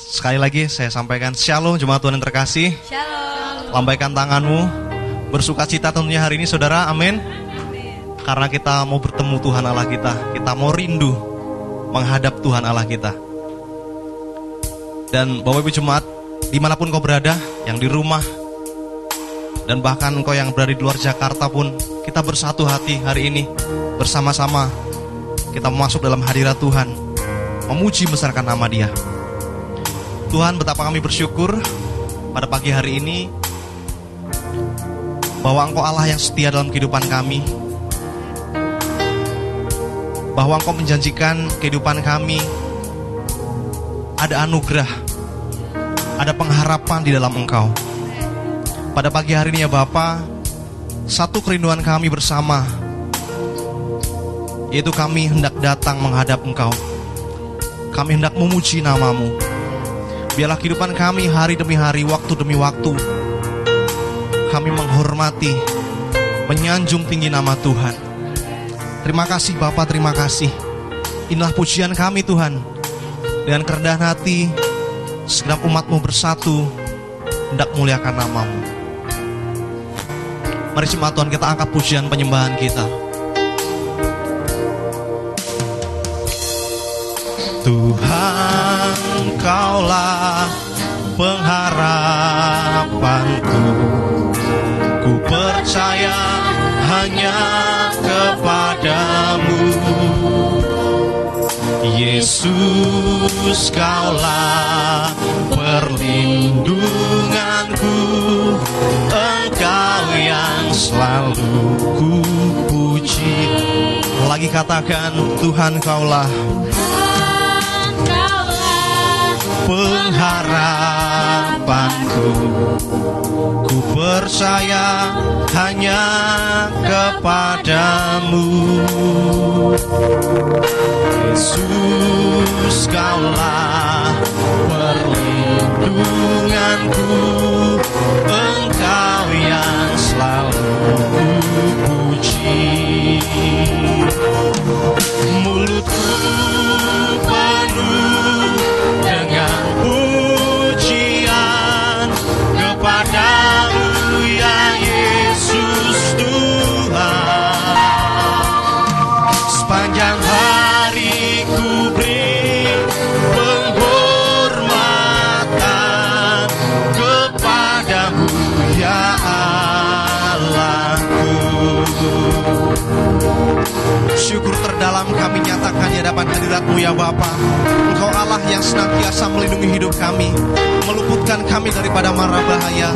Sekali lagi saya sampaikan Shalom jemaat Tuhan yang terkasih. Shalom. Lambaikan tanganmu. Bersuka cita tentunya hari ini saudara. Amin. Karena kita mau bertemu Tuhan Allah kita. Kita mau rindu menghadap Tuhan Allah kita. Dan Bapak Ibu Jemaat, di mana pun kau berada, yang di rumah, dan bahkan kau yang berada di luar Jakarta pun, kita bersatu hati hari ini, bersama-sama, kita masuk dalam hadirat Tuhan, memuji besarkan nama dia. Tuhan betapa kami bersyukur pada pagi hari ini bahwa Engkau Allah yang setia dalam kehidupan kami. Bahwa Engkau menjanjikan kehidupan kami ada anugerah, ada pengharapan di dalam Engkau. Pada pagi hari ini ya Bapa, satu kerinduan kami bersama yaitu kami hendak datang menghadap Engkau. Kami hendak memuji namamu. Biarlah kehidupan kami hari demi hari, waktu demi waktu. Kami menghormati, menyanjung tinggi nama Tuhan. Terima kasih Bapak, terima kasih. Inilah pujian kami Tuhan. Dengan kerendahan hati, segenap umatmu bersatu, hendak muliakan namamu. Mari jemaat Tuhan kita angkat pujian penyembahan kita. Tuhan kaulah pengharapanku. Ku percaya hanya kepadamu. Yesus kaulah perlindunganku. Engkau yang selalu ku puji Lagi katakan Tuhan kaulah pengharapanku. Ku percaya hanya kepadamu. Yesus kaulah perlindunganku. Engkau yang selalu ku puji Syukur terdalam kami nyatakan di hadapan hadiratmu ya Bapa. Engkau Allah yang senantiasa melindungi hidup kami Meluputkan kami daripada mara bahaya.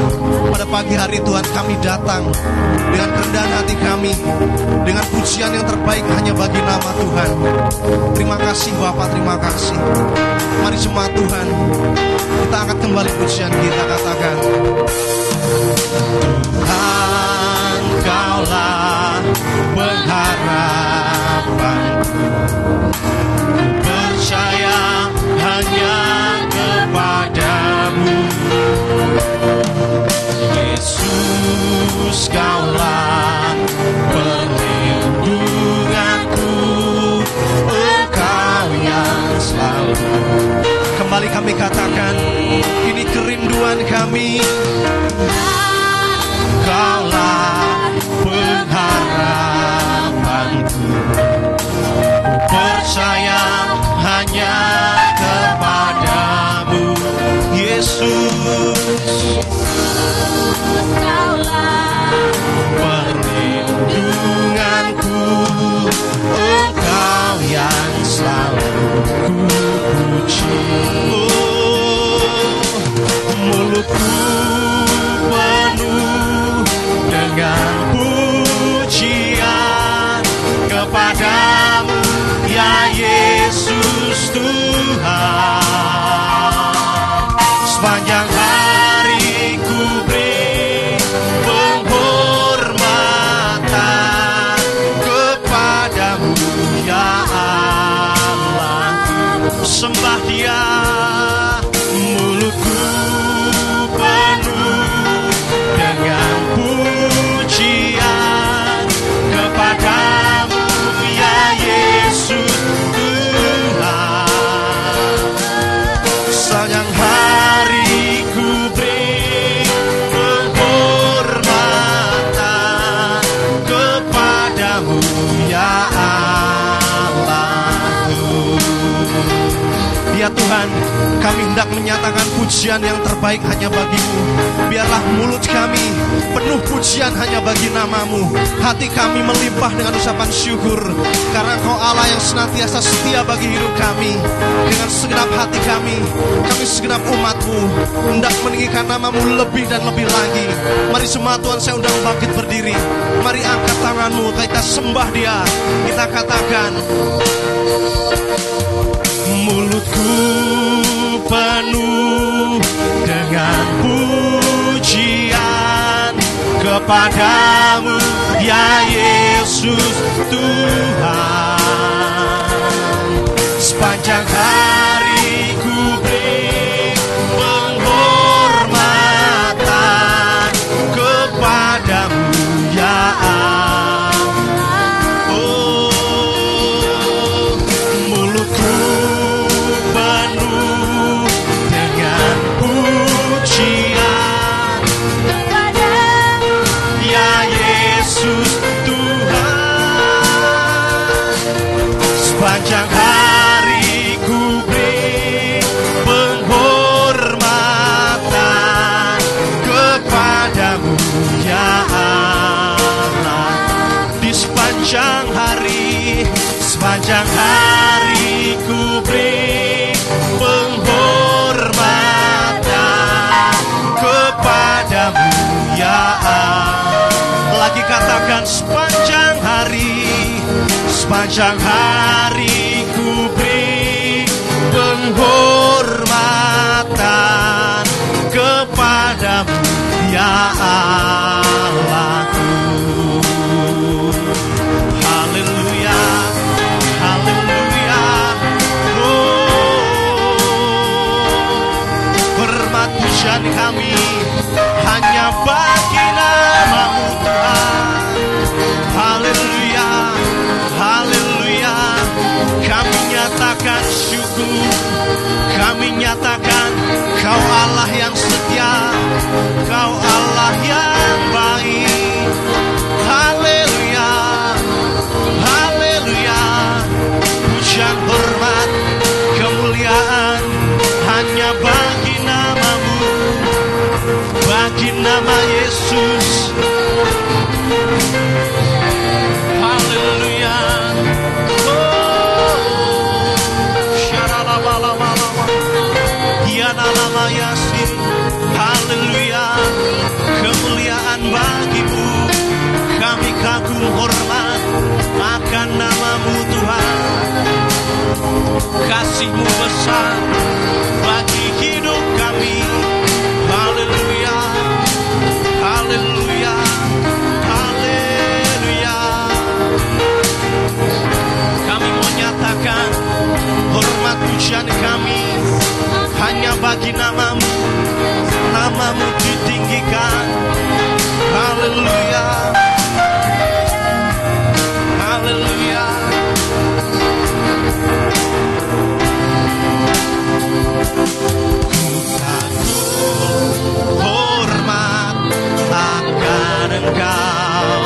Pada pagi hari Tuhan kami datang Dengan kerendahan hati kami Dengan pujian yang terbaik hanya bagi nama Tuhan. Terima kasih Bapa, terima kasih. Mari jemaat Tuhan Kita angkat kembali pujian kita katakan Tuhan kaulah pengharapanku Ku percaya hanya kepadamu. Yesus kaulah perlindunganku. Engkau yang selalu. Kembali kami katakan Ini kerinduan kami menyatakan pujian yang terbaik hanya bagimu. Biarlah mulut kami penuh pujian hanya bagi namamu. Hati kami melimpah dengan ucapan syukur. Karena kau Allah yang senantiasa setia bagi hidup kami. Dengan segenap hati kami Kami segenap umatmu. Hendak meninggikan namamu lebih dan lebih lagi. Mari semua Tuhan saya undang bangkit berdiri. Mari angkat tanganmu Kita sembah dia. Kita katakan Mulutku penuh dengan pujian kepadamu ya Yesus Tuhan. Sepanjang hari Sepanjang hari ku beri penghormatan kepadamu ya Allah. Lagi katakan sepanjang hari Sepanjang hari ku beri penghormatan kepadamu ya Allahku nama Yesus. Haleluya Oh Syaralabalabala Yanalama Yasin. Haleluya Kemuliaan bagimu. Kami kagum hormat Akan namamu Tuhan. Kasihmu besar bagi namamu Namamu ditinggikan. Haleluya. Haleluya. Hormat akan engkau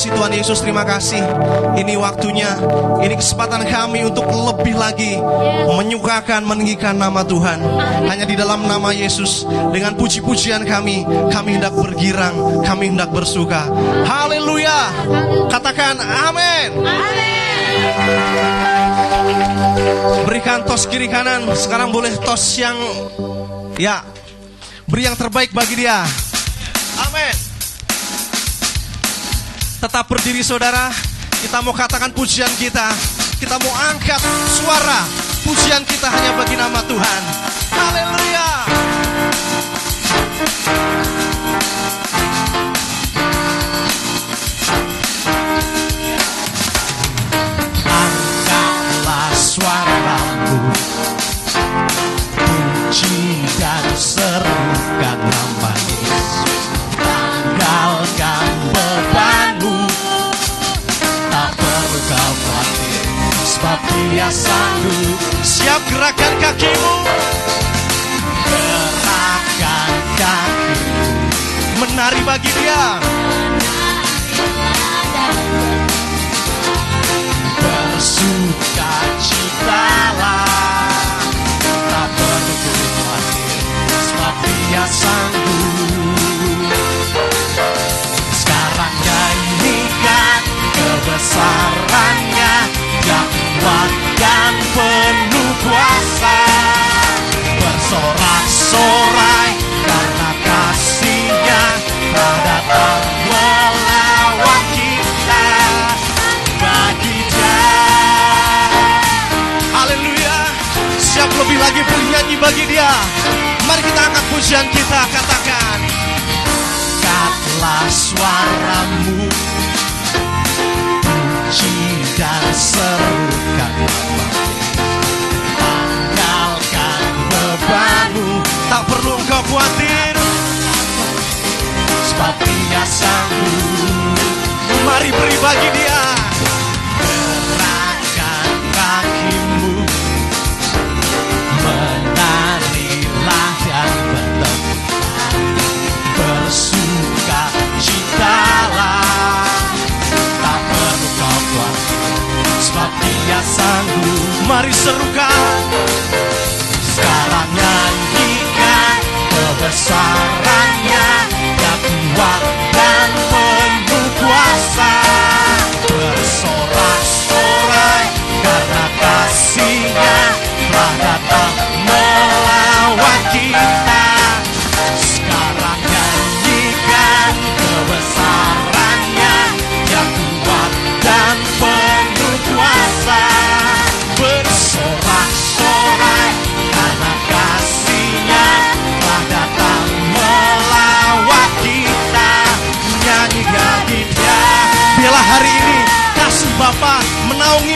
kasih Tuhan Yesus, terima kasih. Ini waktunya, ini kesempatan kami untuk lebih lagi menyukakan, meninggikan nama Tuhan. Hanya di dalam nama Yesus, dengan puji-pujian kami, kami hendak bergirang, kami hendak bersuka. Haleluya! Katakan amin. Berikan tos kiri kanan, sekarang boleh tos yang ya, beri yang terbaik bagi dia. Tetap berdiri saudara. Kita mau katakan pujian kita. Kita mau angkat suara. Pujian kita hanya bagi nama Tuhan. Haleluya Menari bagi dia. Bersuka citalah Tak perlu khawatir Sebab dia sanggup sekarang nyanyikan kebesarannya Yang kuat dan penuh kuasa. Bersorak-sorai lagi bernyanyi bagi dia. Mari kita angkat pujian kita katakan. Angkatlah suaramu. Puji dan serukan Tanggalkan bebanmu. Tak perlu engkau khawatir. Sebab dia sanggup. Mari beri bagi dia sanggup Mari serukan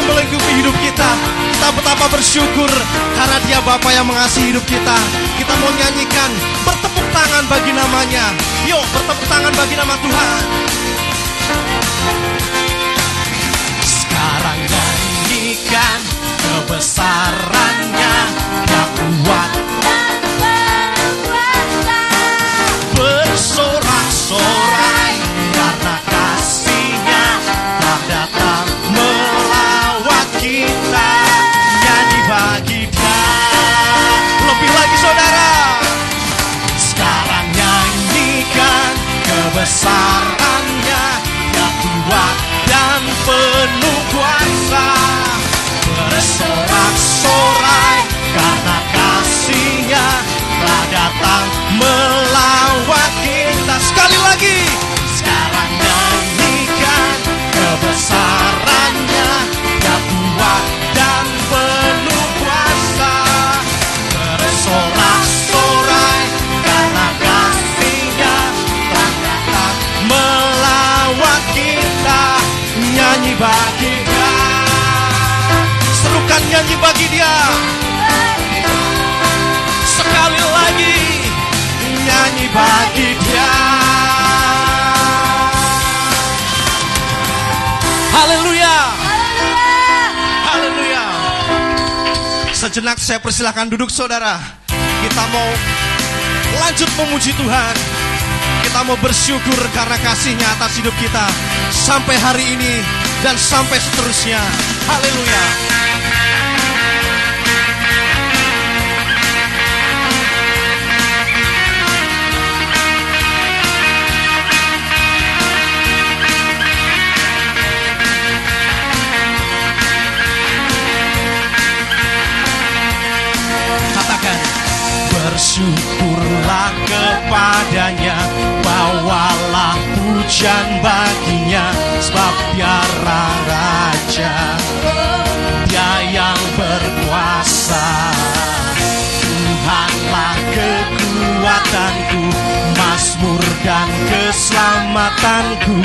menaungi melingkupi hidup kita. Kita betapa bersyukur karena Dia Bapa yang mengasihi hidup kita. Kita mau nyanyikan bertepuk tangan bagi namanya. Yuk bertepuk tangan bagi nama Tuhan. Sekarang nyanyikan kebesarannya yang kuat kebesarannya bagi dia Haleluya. Haleluya. Sejenak saya persilahkan duduk saudara. Kita mau lanjut memuji Tuhan. Kita mau bersyukur karena kasihnya atas hidup kita. Sampai hari ini dan sampai seterusnya. Haleluya. Bersyukurlah kepadanya Bawalah pujian baginya Sebab dia raja Dia yang berkuasa. Tuhanlah kekuatanku Mazmur dan keselamatanku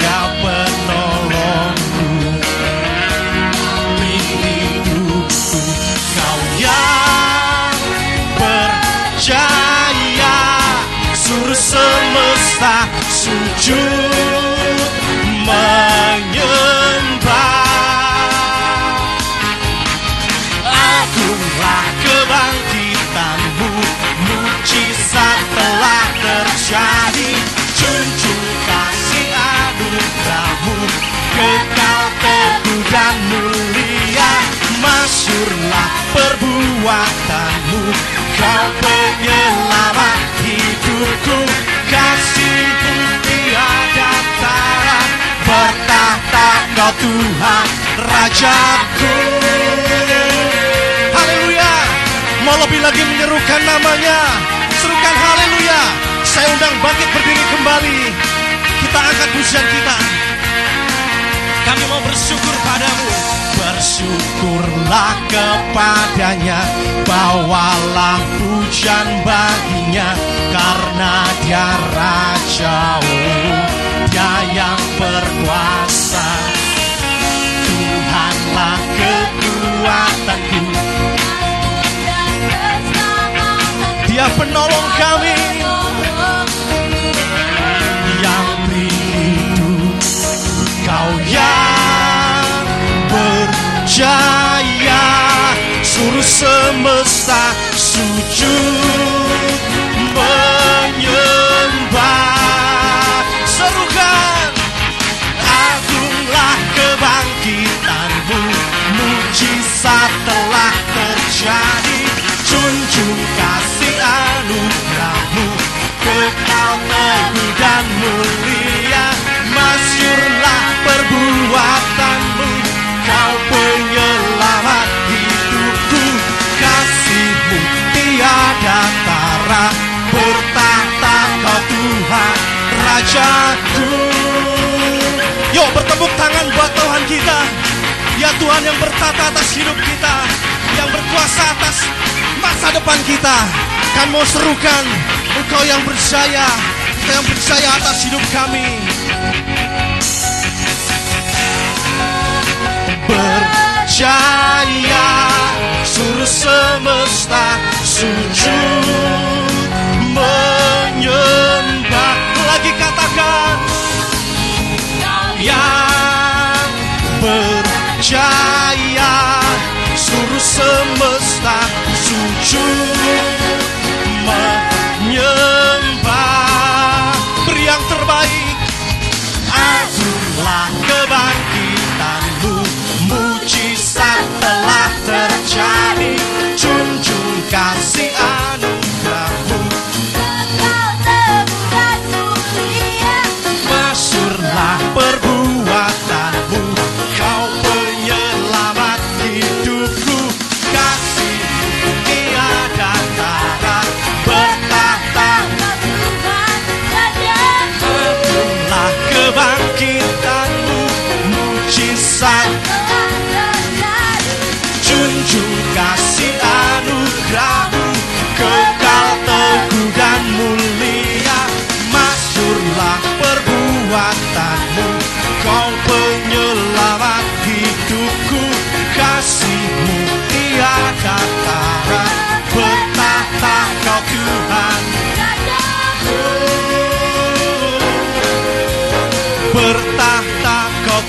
Dia penolongku semesta sujud menyembah. Agunglah kebangkitanmu Mujizat telah terjadi. Junjung kasih anugerahmu Kekal teguh dan mulia. Masyurlah perbuatanmu Kau Bertahta kau Tuhan Rajaku Haleluya. Mau lebih lagi menyerukan namanya. Serukan haleluya. Saya undang bangkit berdiri kembali. Kita angkat pujian kita. Kami mau bersyukur padamu. Bersyukurlah kepadanya Bawalah pujian baginya Karena dia raja Dia yang berkuasa kekuatanku Dia penolong kami. Yang pelindung Kau yang berjaya. Suruh semesta sujud Mujizat telah terjadi. Junjung kasih anugerahmu Kekal teguh dan mulia. Masyurlah perbuatanmu Dia Tuhan yang bertata atas hidup kita, yang berkuasa atas masa depan kita. Kan mau serukan, Engkau yang berjaya, Engkau yang berjaya atas hidup kami. Berjaya suruh semesta sujud menyembah lagi katakan yang berjaya jaya Suruh semesta sujud Menyembah Beri yang terbaik Azulah kebangkitanmu. Mujizat telah terjadi.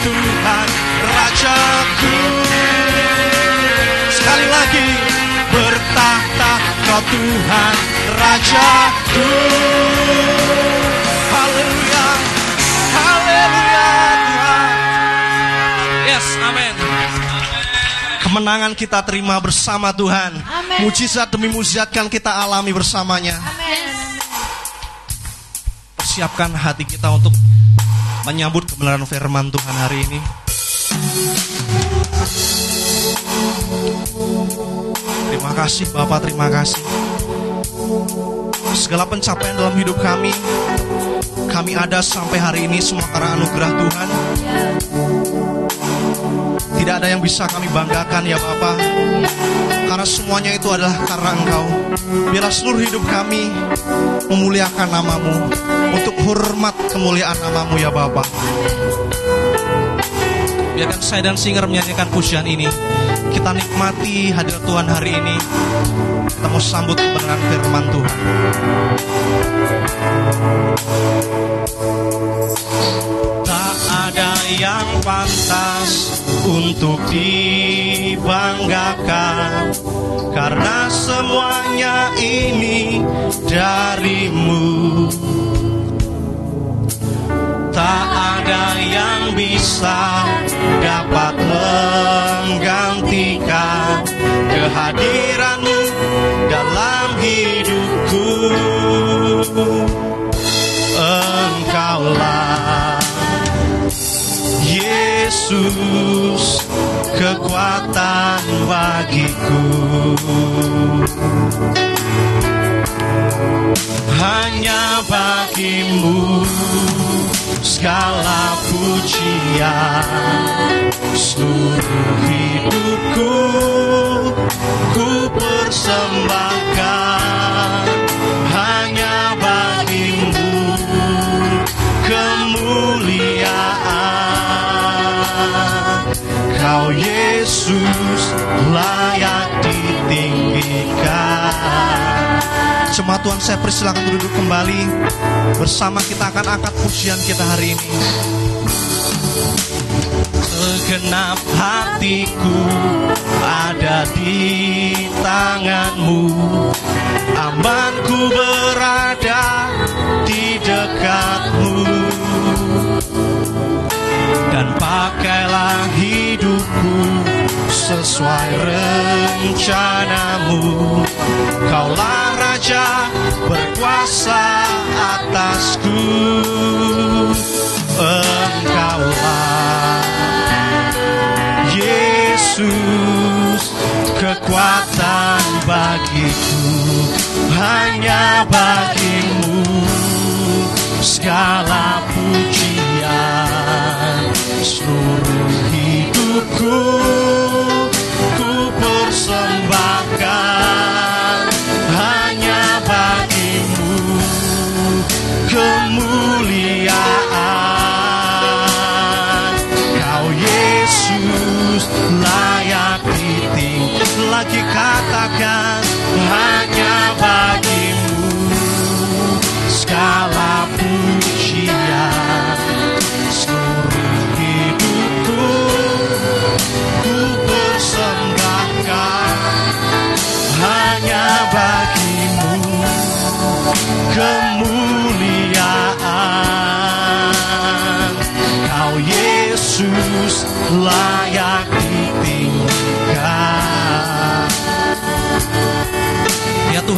Tuhan Rajaku Sekali lagi Bertahta kau Tuhan Rajaku Haleluya Haleluya Tuhan Yes, amin. Kemenangan kita terima bersama Tuhan. Amin. Mujizat demi mujizat kan kita alami bersamanya. Amin. Persiapkan hati kita untuk menyambut kebenaran firman Tuhan hari ini. Terima kasih Bapak, terima kasih. Segala pencapaian dalam hidup kami, kami ada sampai hari ini semua karena anugerah Tuhan. Tidak ada yang bisa kami banggakan ya Bapak Karena semuanya itu adalah karena Engkau. Biarlah seluruh hidup kami memuliakan namamu Untuk hormat kemuliaan namamu ya Bapak Biarkan saya dan singer menyanyikan pujian ini. Kita nikmati hadirat Tuhan hari ini. Kita mau sambut kebenaran firman Tuhan yang pantas untuk dibanggakan. Karena semuanya ini darimu. Tak ada yang bisa dapat menggantikan Kehadiranmu dalam hidupku. Engkaulah Yesus kekuatan bagiku. Hanya bagimu segala pujian. Seluruh hidupku ku persembahkan. Hanya bagimu kemuliaan Kau Yesus layak ditinggikan. Jemaat Tuhan saya persilakan duduk kembali. Bersama kita akan angkat pujian kita hari ini. Segenap hatiku ada di tanganmu. Amanku berada di dekatmu Dan pakailah hidupku sesuai rencanamu. Kaulah Raja berkuasa atasku. Engkaulah Yesus kekuatan bagiku. Hanya bagimu segala pujian seluruh hidupku ku persembahkan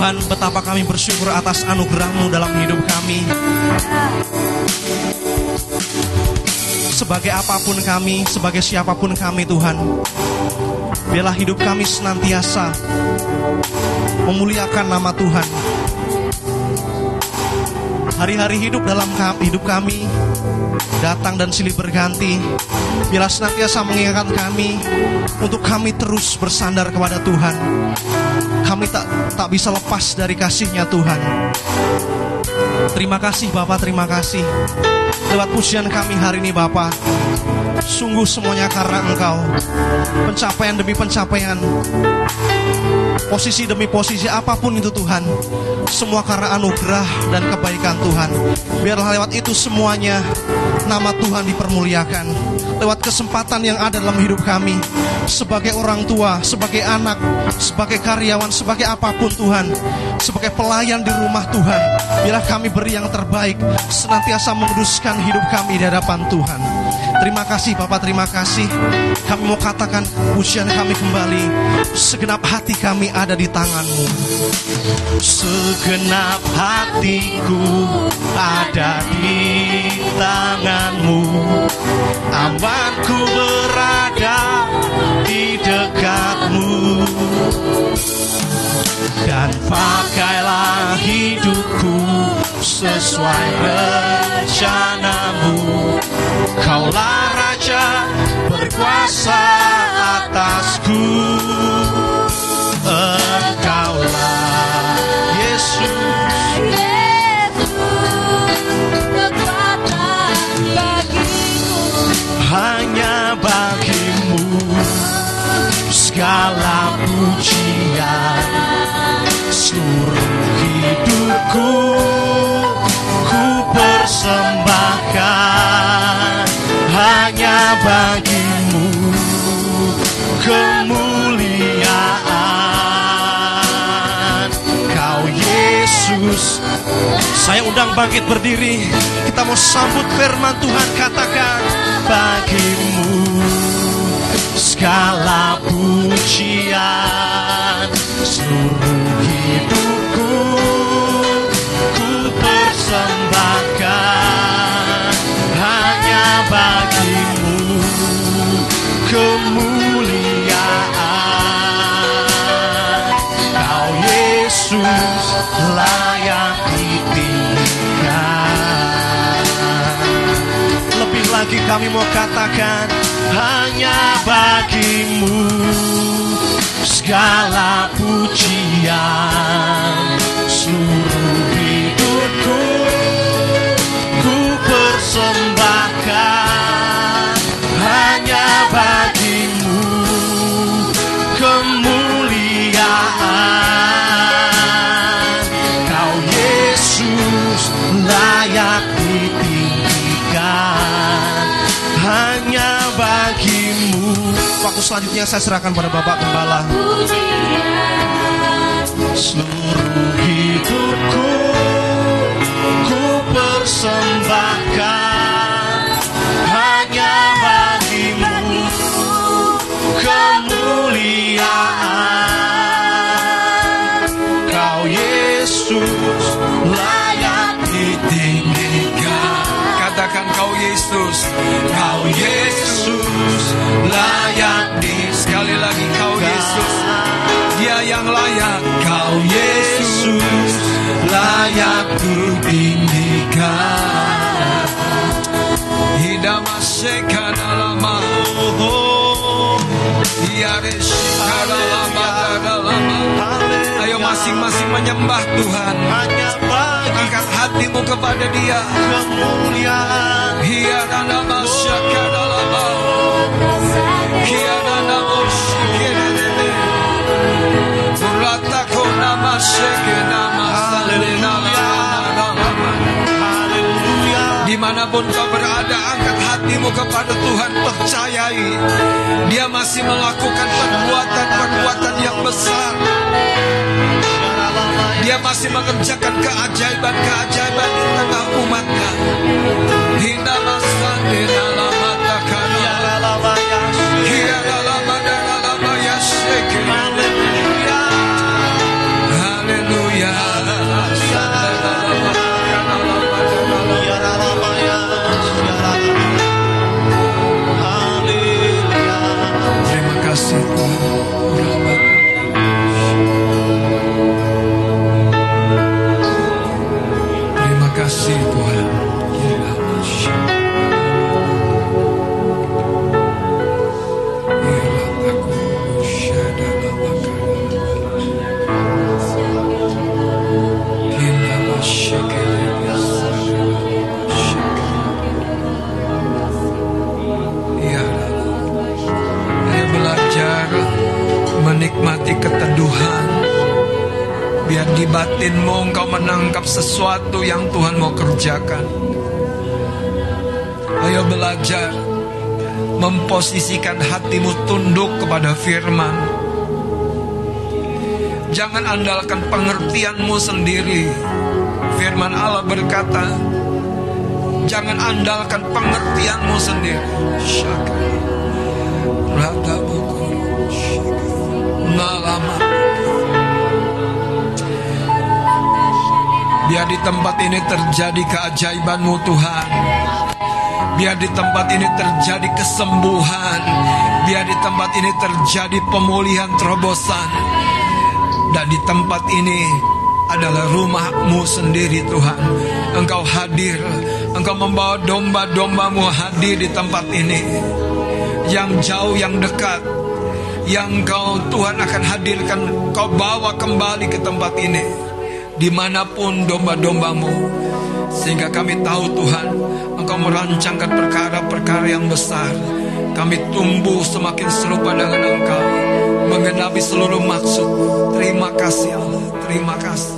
Tuhan, betapa kami bersyukur atas anugerah-Mu dalam hidup kami. Sebagai apa pun kami, sebagai siapa pun kami Tuhan, biarlah hidup kami senantiasa memuliakan nama Tuhan. Hari-hari hidup dalam hidup kami datang dan silih berganti. Biarlah senantiasa mengingatkan kami untuk kami terus bersandar kepada Tuhan. Kami tak tak bisa lepas dari kasihnya Tuhan. Terima kasih Bapak, terima kasih. Lewat pujian kami hari ini Bapak, sungguh semuanya karena Engkau. Pencapaian demi pencapaian, posisi demi posisi apa pun itu Tuhan, semua karena anugerah dan kebaikan Tuhan. Biarlah lewat itu semuanya nama Tuhan dipermuliakan. Lewat kesempatan yang ada dalam hidup kami, sebagai orang tua, sebagai anak, sebagai karyawan, sebagai apa pun Tuhan, sebagai pelayan di rumah Tuhan, biarlah kami beri yang terbaik, senantiasa menguduskan hidup kami di hadapan Tuhan. Terima kasih Bapak, terima kasih. Kami mau katakan pujian kami kembali. Segenap hati kami ada di tanganmu. Segenap hatiku ada di tanganmu Amanku berada di dekatmu Dan pakailah hidupku sesuai rencanamu Kaulah Raja berkuasa atasku. Engkaulah Yesus. Segala pujian. Seluruh hidupku ku hanya bagimu kemuliaan kau Yesus Saya undang bangkit berdiri. Kita mau sambut firman Tuhan katakan. bagimu segala pujian seluruh hidupku ku persembahkan bagimu kemuliaan kau Yesus layak ditinggikan Lebih lagi kami mau katakan. hanya bagimu segala pujian seluruh hidupku ku persembahkan selanjutnya saya serahkan pada Bapak Gembala. seluruh hidupku ku persembahkan hanya bagimu kemuliaan. Kau Yesus layak ditinggikan. Katakan kau Yesus. Kau Yesus layak layak kau Yesus layak ditinggikan Hidamasekanalama Ayo masing-masing menyembah Tuhan. Hanya bagi Angkat hatimu kepada dia. kemuliaan. Di mana pun kau berada Angkat hatimu kepada Tuhan Percayai. Dia masih melakukan perbuatan-perbuatan yang besar. Dia masih mengerjakan keajaiban-keajaiban di tengah umatnya. Hina masandina di batinmu engkau menangkap sesuatu yang Tuhan mau kerjakan. Ayo belajar memposisikan hatimu tunduk kepada firman. Jangan andalkan pengertianmu sendiri. Firman Allah berkata, jangan andalkan pengertianmu sendiri. Syaka. Rada Nalama. Biar di tempat ini terjadi keajaibanmu Tuhan. Biar di tempat ini terjadi kesembuhan. Biar di tempat ini terjadi pemulihan terobosan. Dan di tempat ini adalah rumahmu sendiri Tuhan. Engkau hadir. Engkau membawa domba-dombamu hadir di tempat ini. Yang jauh, yang dekat. Yang kau Tuhan akan hadirkan. Kau bawa kembali ke tempat ini di mana pun domba-dombamu sehingga kami tahu Tuhan Engkau merancangkan perkara-perkara yang besar. Kami tumbuh semakin serupa dengan Engkau mengenapi seluruh maksud. Terima kasih Allah. Terima kasih.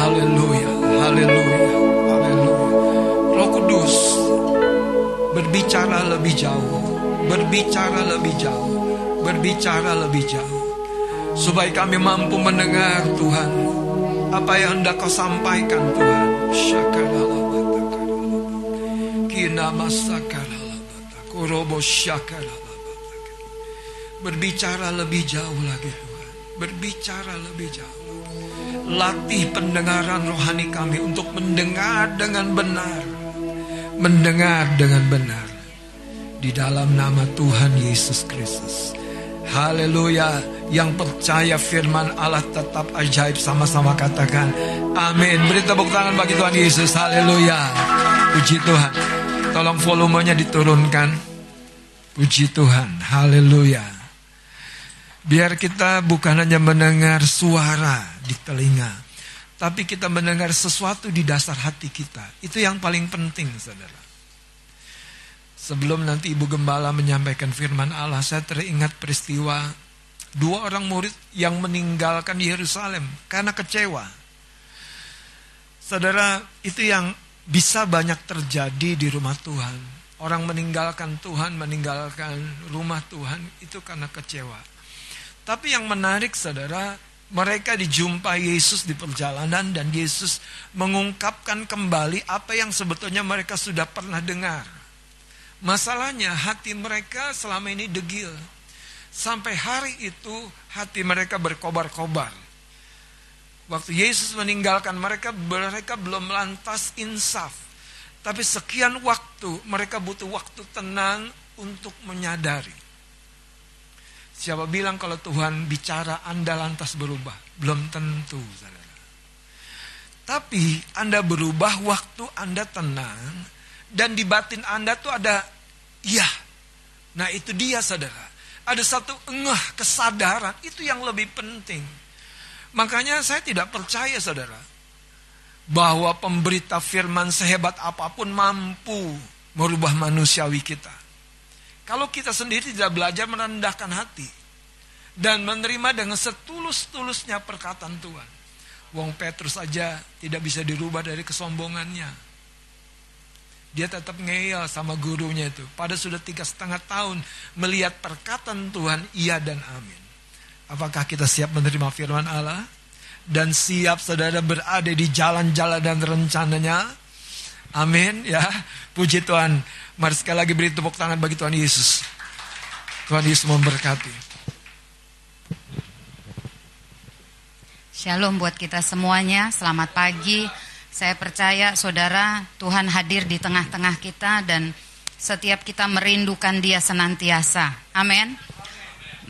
Haleluya Haleluya Haleluya. Roh Kudus berbicara lebih jauh berbicara lebih jauh berbicara lebih jauh supaya kami mampu mendengar Tuhan. Apa yang hendak kau sampaikan Tuhan? Berbicara lebih jauh lagi Tuhan. Berbicara lebih jauh. Latih pendengaran rohani kami untuk mendengar dengan benar. Mendengar dengan benar. Di dalam nama Tuhan Yesus Kristus. Haleluya yang percaya firman Allah tetap ajaib. Sama-sama katakan amin. Beri tepuk tangan bagi Tuhan Yesus. Haleluya. Puji Tuhan. Tolong volumenya diturunkan. Puji Tuhan. Haleluya. Biar kita bukan hanya mendengar suara di telinga tapi kita mendengar sesuatu di dasar hati kita. Itu yang paling penting saudara. Sebelum nanti Ibu Gembala menyampaikan firman Allah, saya teringat peristiwa Dua orang murid yang meninggalkan Yerusalem karena kecewa. Saudara, itu yang bisa banyak terjadi di rumah Tuhan. Orang meninggalkan Tuhan, meninggalkan rumah Tuhan itu karena kecewa. Tapi yang menarik saudara, mereka dijumpai Yesus di perjalanan dan Yesus mengungkapkan kembali apa yang sebetulnya mereka sudah pernah dengar. Masalahnya hati mereka selama ini degil Sampai hari itu hati mereka berkobar-kobar. Waktu Yesus meninggalkan mereka, mereka belum lantas insaf. Tapi sekian waktu, mereka butuh waktu tenang untuk menyadari. Siapa bilang kalau Tuhan bicara Anda lantas berubah? Belum tentu, saudara. Tapi Anda berubah waktu Anda tenang dan di batin Anda tuh ada iya. Nah itu dia saudara ada satu engah kesadaran itu yang lebih penting. Makanya saya tidak percaya saudara bahwa pemberita firman sehebat apa pun mampu merubah manusiawi kita. Kalau kita sendiri tidak belajar merendahkan hati dan menerima dengan setulus-tulusnya perkataan Tuhan. Wong Petrus saja tidak bisa dirubah dari kesombongannya. Dia tetap ngeyel sama gurunya itu. Pada sudah tiga setengah tahun melihat perkataan Tuhan, iya dan amin. Apakah kita siap menerima firman Allah? Dan siap saudara berada di jalan-jalan dan rencananya? Amin ya. Puji Tuhan. Mari sekali lagi beri tepuk tangan bagi Tuhan Yesus. Tuhan Yesus memberkati. Shalom buat kita semuanya. Selamat pagi. Saya percaya saudara Tuhan hadir di tengah-tengah kita dan setiap kita merindukan dia senantiasa. Amin.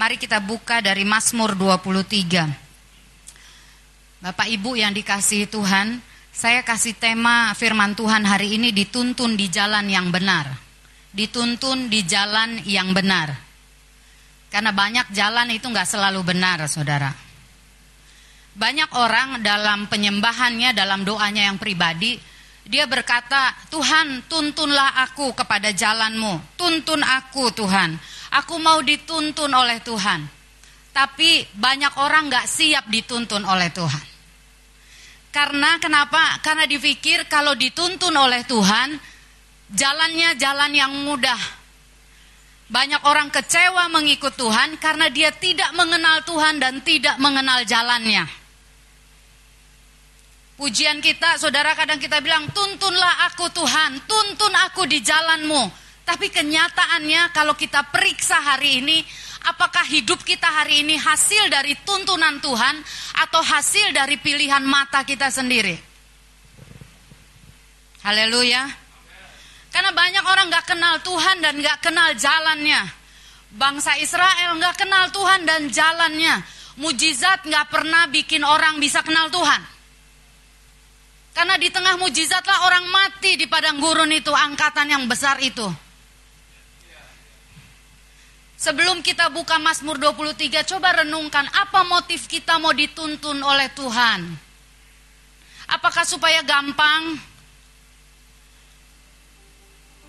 Mari kita buka dari Mazmur 23. Bapak Ibu yang dikasihi Tuhan, saya kasih tema firman Tuhan hari ini dituntun di jalan yang benar. Dituntun di jalan yang benar. Karena banyak jalan itu nggak selalu benar, saudara. Banyak orang dalam penyembahannya, dalam doanya yang pribadi, dia berkata, Tuhan tuntunlah aku kepada jalanmu. Tuntun aku Tuhan. Aku mau dituntun oleh Tuhan. Tapi banyak orang nggak siap dituntun oleh Tuhan. Karena kenapa? Karena dipikir kalau dituntun oleh Tuhan, jalannya jalan yang mudah. Banyak orang kecewa mengikut Tuhan karena dia tidak mengenal Tuhan dan tidak mengenal jalannya. Pujian kita, saudara kadang kita bilang, tuntunlah aku Tuhan, tuntun aku di jalanmu. Tapi kenyataannya kalau kita periksa hari ini, apakah hidup kita hari ini hasil dari tuntunan Tuhan atau hasil dari pilihan mata kita sendiri? Haleluya. Karena banyak orang gak kenal Tuhan dan gak kenal jalannya. Bangsa Israel gak kenal Tuhan dan jalannya. Mujizat gak pernah bikin orang bisa kenal Tuhan. Karena di tengah mujizatlah orang mati di padang gurun itu, angkatan yang besar itu. Sebelum kita buka Mazmur 23, coba renungkan apa motif kita mau dituntun oleh Tuhan. Apakah supaya gampang?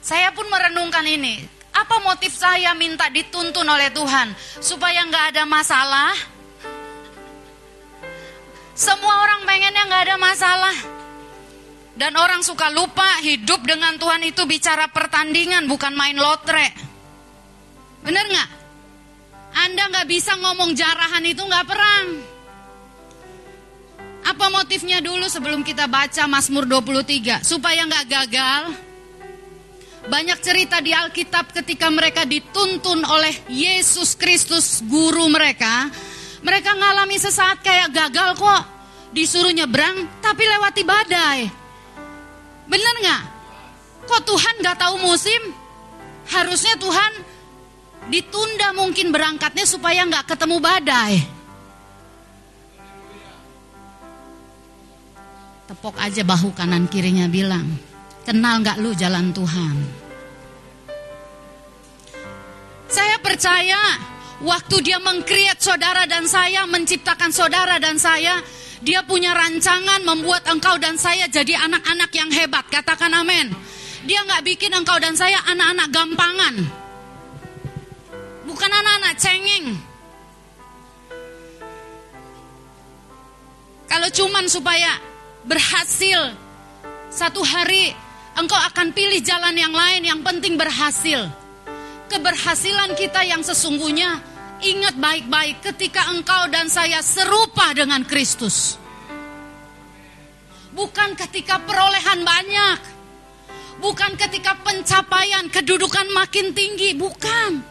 Saya pun merenungkan ini. Apa motif saya minta dituntun oleh Tuhan? Supaya nggak ada masalah? Semua orang pengennya nggak ada masalah. Dan orang suka lupa hidup dengan Tuhan itu bicara pertandingan, bukan main lotre. Bener nggak? Anda nggak bisa ngomong jarahan itu nggak perang. Apa motifnya dulu sebelum kita baca Mazmur 23? Supaya nggak gagal. Banyak cerita di Alkitab ketika mereka dituntun oleh Yesus Kristus guru mereka. Mereka ngalami sesaat kayak gagal kok. Disuruh nyebrang tapi lewati badai. Bener nggak? Kok Tuhan nggak tahu musim? Harusnya Tuhan ditunda mungkin berangkatnya supaya nggak ketemu badai. Tepok aja bahu kanan kirinya bilang, kenal nggak lu jalan Tuhan? Saya percaya waktu dia mengkreat saudara dan saya, menciptakan saudara dan saya, dia punya rancangan membuat engkau dan saya jadi anak-anak yang hebat. Katakan amin. Dia nggak bikin engkau dan saya anak-anak gampangan bukan anak-anak cengeng. Kalau cuman supaya berhasil satu hari engkau akan pilih jalan yang lain yang penting berhasil. Keberhasilan kita yang sesungguhnya ingat baik-baik ketika engkau dan saya serupa dengan Kristus. Bukan ketika perolehan banyak. Bukan ketika pencapaian kedudukan makin tinggi, bukan.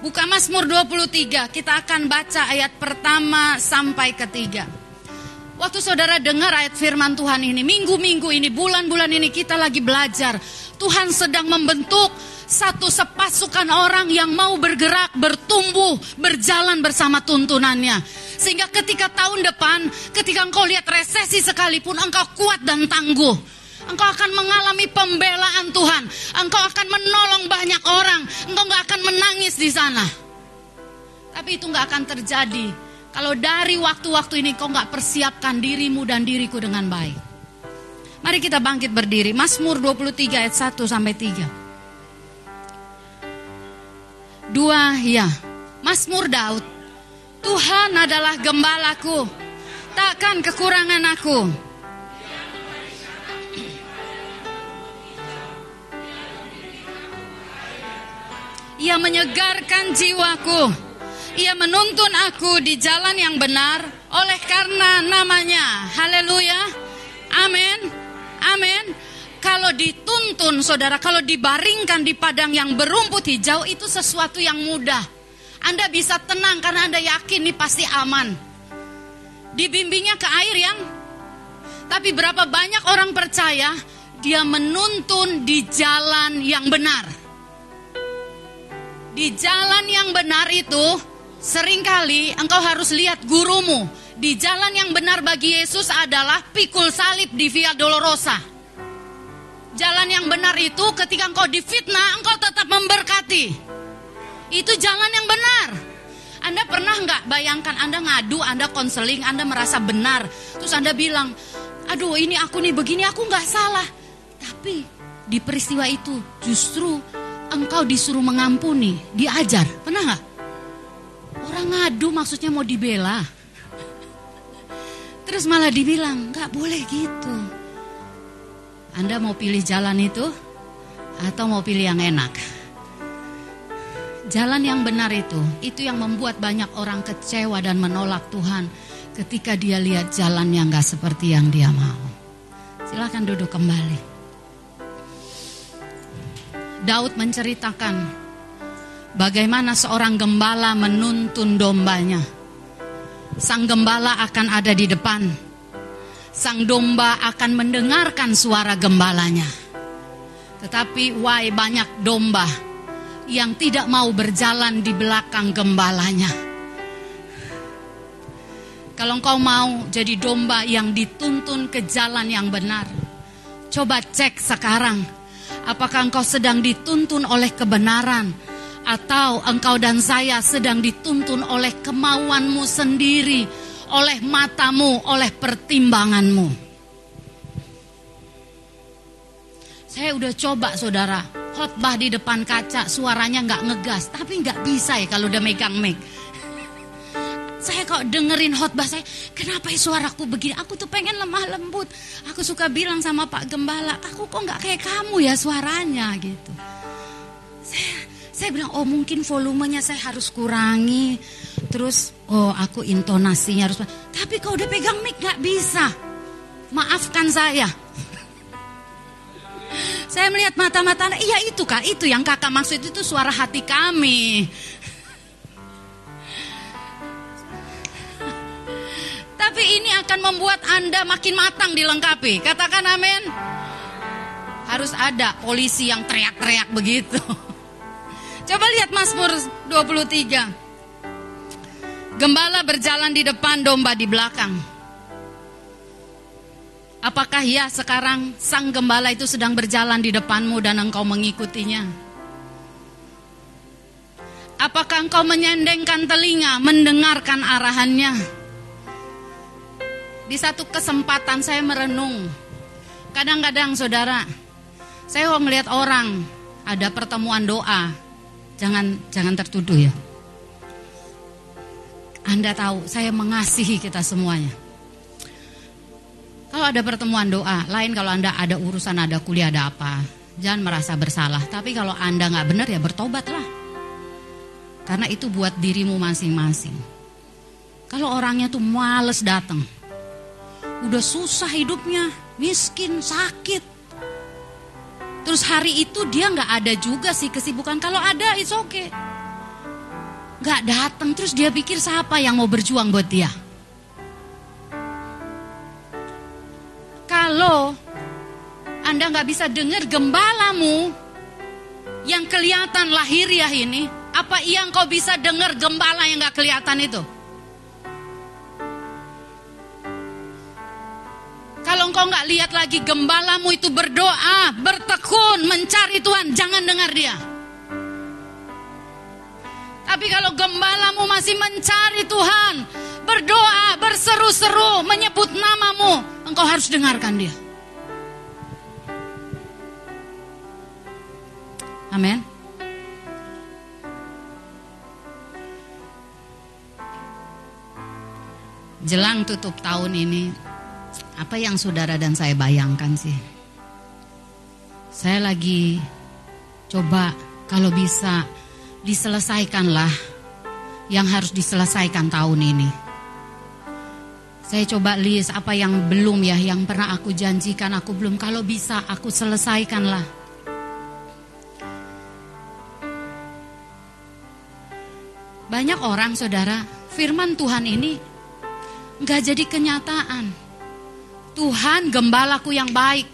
Buka Mazmur 23, kita akan baca ayat pertama sampai ketiga. Waktu saudara dengar ayat firman Tuhan ini, minggu-minggu ini, bulan-bulan ini kita lagi belajar. Tuhan sedang membentuk satu sepasukan orang yang mau bergerak, bertumbuh, berjalan bersama tuntunannya. Sehingga ketika tahun depan, ketika engkau lihat resesi sekalipun, engkau kuat dan tangguh engkau akan mengalami pembelaan Tuhan. Engkau akan menolong banyak orang. Engkau nggak akan menangis di sana. Tapi itu nggak akan terjadi kalau dari waktu-waktu ini kau nggak persiapkan dirimu dan diriku dengan baik. Mari kita bangkit berdiri. Mazmur 23 ayat 1 sampai 3. Dua ya. Mazmur Daud. Tuhan adalah gembalaku. Takkan kekurangan aku. Ia menyegarkan jiwaku. Ia menuntun aku di jalan yang benar oleh karena namanya. Haleluya. Amin. Amin. Kalau dituntun saudara, kalau dibaringkan di padang yang berumput hijau itu sesuatu yang mudah. Anda bisa tenang karena Anda yakin ini pasti aman. Dibimbingnya ke air yang tapi berapa banyak orang percaya dia menuntun di jalan yang benar. Di jalan yang benar itu, sering kali engkau harus lihat gurumu. Di jalan yang benar bagi Yesus adalah pikul salib di Via Dolorosa. Jalan yang benar itu ketika engkau difitnah, engkau tetap memberkati. Itu jalan yang benar. Anda pernah nggak bayangkan Anda ngadu, Anda konseling, Anda merasa benar. Terus Anda bilang, aduh ini aku nih begini, aku nggak salah. Tapi di peristiwa itu justru engkau disuruh mengampuni, diajar. Pernah nggak? Orang ngadu maksudnya mau dibela. Terus malah dibilang, nggak boleh gitu. Anda mau pilih jalan itu atau mau pilih yang enak? Jalan yang benar itu, itu yang membuat banyak orang kecewa dan menolak Tuhan ketika dia lihat jalan yang gak seperti yang dia mau. Silahkan duduk kembali. Daud menceritakan bagaimana seorang gembala menuntun dombanya. Sang gembala akan ada di depan. Sang domba akan mendengarkan suara gembalanya. Tetapi why banyak domba yang tidak mau berjalan di belakang gembalanya. Kalau engkau mau jadi domba yang dituntun ke jalan yang benar, coba cek sekarang, apakah engkau sedang dituntun oleh kebenaran, atau engkau dan saya sedang dituntun oleh kemauanmu sendiri, oleh matamu, oleh pertimbanganmu. Saya udah coba saudara, khotbah di depan kaca suaranya nggak ngegas, tapi nggak bisa ya kalau udah megang mic. Saya kok dengerin khotbah saya, kenapa ya suaraku begini? Aku tuh pengen lemah lembut. Aku suka bilang sama Pak Gembala, aku kok nggak kayak kamu ya suaranya gitu. Saya, saya bilang, oh mungkin volumenya saya harus kurangi. Terus, oh aku intonasinya harus. Tapi kalau udah pegang mic nggak bisa. Maafkan saya. Saya melihat mata-mata iya itu kak, itu yang kakak maksud itu suara hati kami. Tapi ini akan membuat Anda makin matang dilengkapi. Katakan amin. Harus ada polisi yang teriak-teriak begitu. Coba lihat Mazmur 23. Gembala berjalan di depan, domba di belakang. Apakah ya sekarang sang gembala itu sedang berjalan di depanmu dan engkau mengikutinya? Apakah engkau menyendengkan telinga mendengarkan arahannya? Di satu kesempatan saya merenung. Kadang-kadang saudara, saya mau melihat orang ada pertemuan doa. Jangan jangan tertuduh ya. Anda tahu, saya mengasihi kita semuanya. Kalau ada pertemuan doa, lain kalau Anda ada urusan, ada kuliah, ada apa. Jangan merasa bersalah. Tapi kalau Anda nggak benar ya bertobatlah. Karena itu buat dirimu masing-masing. Kalau orangnya tuh males datang. Udah susah hidupnya, miskin, sakit. Terus hari itu dia nggak ada juga sih kesibukan. Kalau ada, it's okay. Gak datang, terus dia pikir siapa yang mau berjuang buat dia. Kalau Anda nggak bisa dengar gembalamu yang kelihatan lahiriah ini, apa iya engkau bisa dengar gembala yang nggak kelihatan itu? Kalau engkau nggak lihat lagi gembalamu itu berdoa, bertekun, mencari Tuhan, jangan dengar dia. Tapi kalau gembalamu masih mencari Tuhan, berdoa, berseru-seru, menyebut namamu, engkau harus dengarkan dia. Amin. Jelang tutup tahun ini, apa yang saudara dan saya bayangkan sih? Saya lagi coba kalau bisa diselesaikanlah yang harus diselesaikan tahun ini. Saya coba list apa yang belum ya, yang pernah aku janjikan aku belum. Kalau bisa aku selesaikanlah. Banyak orang saudara, firman Tuhan ini nggak jadi kenyataan. Tuhan gembalaku yang baik.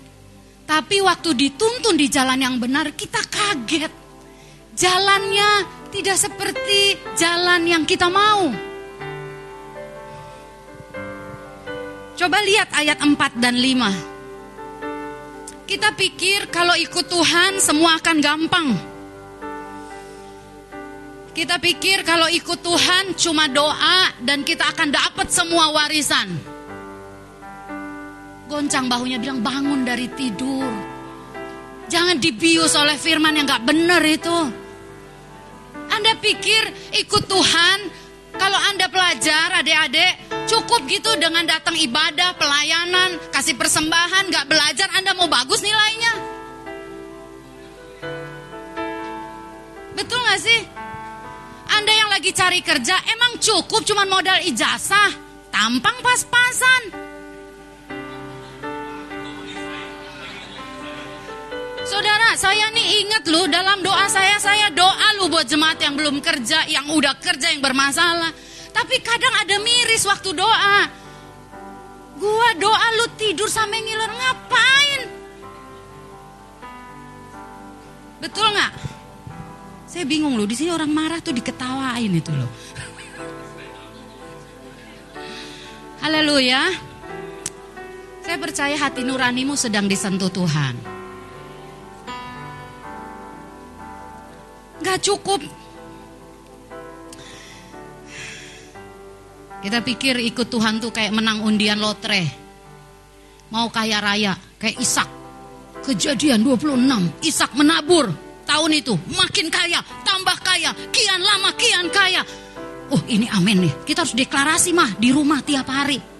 Tapi waktu dituntun di jalan yang benar, kita kaget. Jalannya tidak seperti jalan yang kita mau. Coba lihat ayat 4 dan 5. Kita pikir kalau ikut Tuhan semua akan gampang. Kita pikir kalau ikut Tuhan cuma doa dan kita akan dapat semua warisan. Goncang bahunya bilang bangun dari tidur. Jangan dibius oleh firman yang gak benar itu. Anda pikir ikut Tuhan Kalau Anda pelajar, adik-adik, cukup gitu dengan datang ibadah, pelayanan, kasih persembahan, gak belajar, Anda mau bagus nilainya. Betul gak sih? Anda yang lagi cari kerja, emang cukup cuma modal ijazah, tampang pas-pasan. Saudara, saya nih ingat loh dalam doa saya, saya doa lu buat jemaat yang belum kerja, yang udah kerja, yang bermasalah. Tapi kadang ada miris waktu doa. Gua doa lu tidur sampai ngiler, ngapain? Betul nggak? Saya bingung loh, di sini orang marah tuh diketawain itu loh. Haleluya. Saya percaya hati nuranimu sedang disentuh Tuhan. Gak cukup. Kita pikir ikut Tuhan tuh kayak menang undian lotre. Mau kaya raya, kayak Ishak. Kejadian 26, Ishak menabur tahun itu. Makin kaya, tambah kaya, kian lama kian kaya. Oh ini amin nih, kita harus deklarasi mah di rumah tiap hari.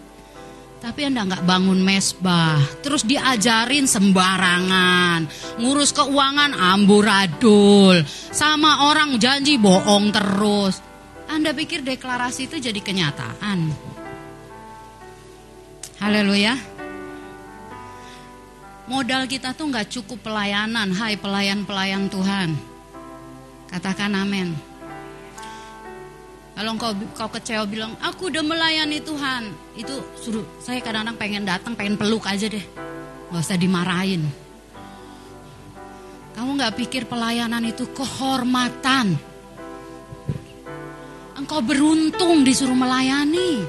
Tapi Anda nggak bangun mesbah, terus diajarin sembarangan, ngurus keuangan amburadul, sama orang janji bohong terus. Anda pikir deklarasi itu jadi kenyataan? Haleluya. Modal kita tuh nggak cukup pelayanan, hai pelayan-pelayan Tuhan. Katakan amin. Kalau kau kau kecewa bilang, aku udah melayani Tuhan, itu suruh saya kadang-kadang pengen datang, pengen peluk aja deh, nggak usah dimarahin. Kamu nggak pikir pelayanan itu kehormatan? Engkau beruntung disuruh melayani.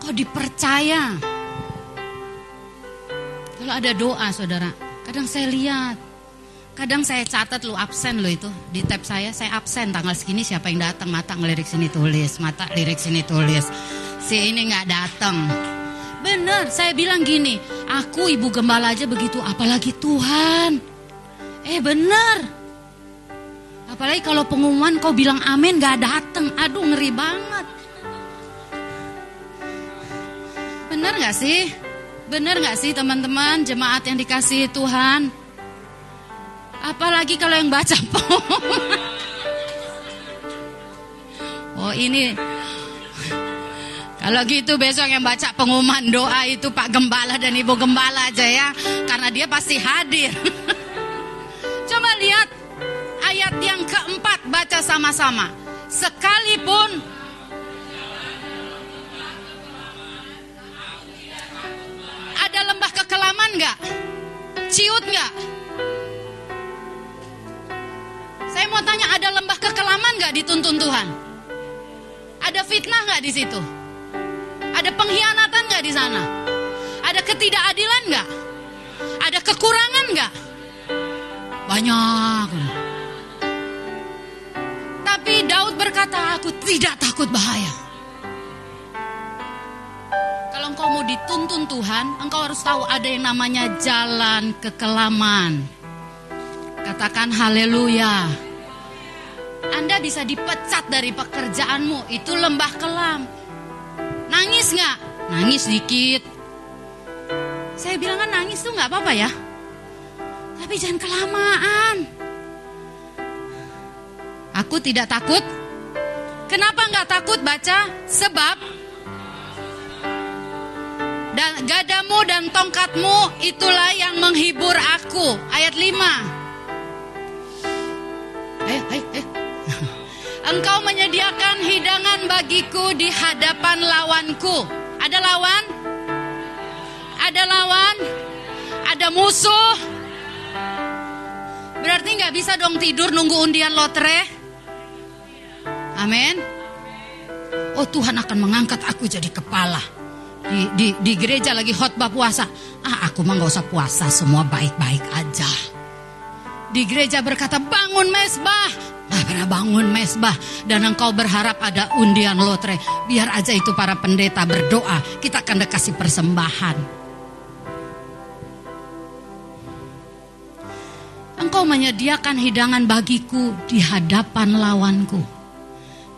Kau dipercaya. Kalau ada doa saudara, kadang saya lihat Kadang saya catat lu absen lo itu. Di tab saya saya absen tanggal segini siapa yang datang? Mata ngelirik sini tulis mata lirik sini tulis. Si ini nggak datang. Bener saya bilang gini aku ibu gembala aja begitu apalagi Tuhan. Eh bener apalagi kalau pengumuman kau bilang amin nggak datang. Aduh ngeri banget. Bener nggak sih? Bener nggak sih teman-teman jemaat yang dikasih Tuhan Apalagi kalau yang baca Oh ini. Kalau gitu besok yang baca pengumuman doa itu Pak Gembala dan Ibu Gembala aja ya. Karena dia pasti hadir. Coba lihat ayat yang keempat baca sama-sama. Sekalipun Ada lembah kekelaman nggak? Ciut nggak? Tanya, ada lembah kekelaman nggak dituntun Tuhan? Ada fitnah nggak di situ? Ada pengkhianatan nggak di sana? Ada ketidakadilan nggak? Ada kekurangan nggak? Banyak. Tapi Daud berkata, aku tidak takut bahaya. Kalau engkau mau dituntun Tuhan, engkau harus tahu ada yang namanya jalan kekelaman. Katakan haleluya. Anda bisa dipecat dari pekerjaanmu, itu lembah kelam. Nangis nggak? Nangis dikit. Saya bilang kan nangis tuh nggak apa-apa ya. Tapi jangan kelamaan. Aku tidak takut. Kenapa nggak takut baca? Sebab dan gadamu dan tongkatmu itulah yang menghibur aku. Ayat 5. Eh, eh, eh. Engkau menyediakan hidangan bagiku di hadapan lawanku. Ada lawan? Ada lawan? Ada musuh? Berarti nggak bisa dong tidur nunggu undian lotre? Amin. Oh Tuhan akan mengangkat aku jadi kepala. Di, di, di gereja lagi khotbah puasa. Ah aku mah nggak usah puasa semua baik-baik aja di gereja berkata bangun mesbah. Nah, pernah bangun mesbah dan engkau berharap ada undian lotre. Biar aja itu para pendeta berdoa, kita akan dikasih persembahan. Engkau menyediakan hidangan bagiku di hadapan lawanku.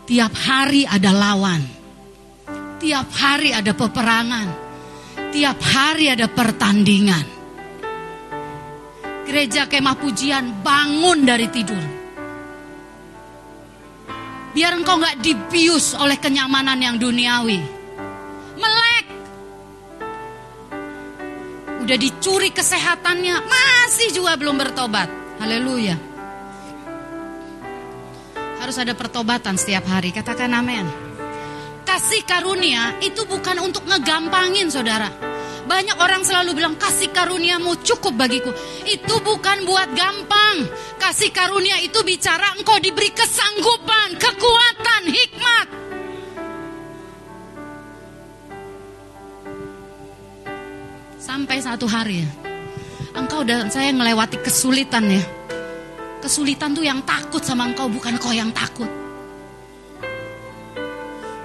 Tiap hari ada lawan. Tiap hari ada peperangan. Tiap hari ada pertandingan. Gereja kemah pujian bangun dari tidur. Biar engkau nggak dibius oleh kenyamanan yang duniawi. Melek. Udah dicuri kesehatannya, masih juga belum bertobat. Haleluya. Harus ada pertobatan setiap hari, katakan amin. Kasih karunia itu bukan untuk ngegampangin saudara. Banyak orang selalu bilang kasih karuniamu cukup bagiku. Itu bukan buat gampang. Kasih karunia itu bicara engkau diberi kesanggupan, kekuatan, hikmat. Sampai satu hari. Engkau dan saya melewati kesulitan ya Kesulitan tuh yang takut sama engkau, bukan kau yang takut.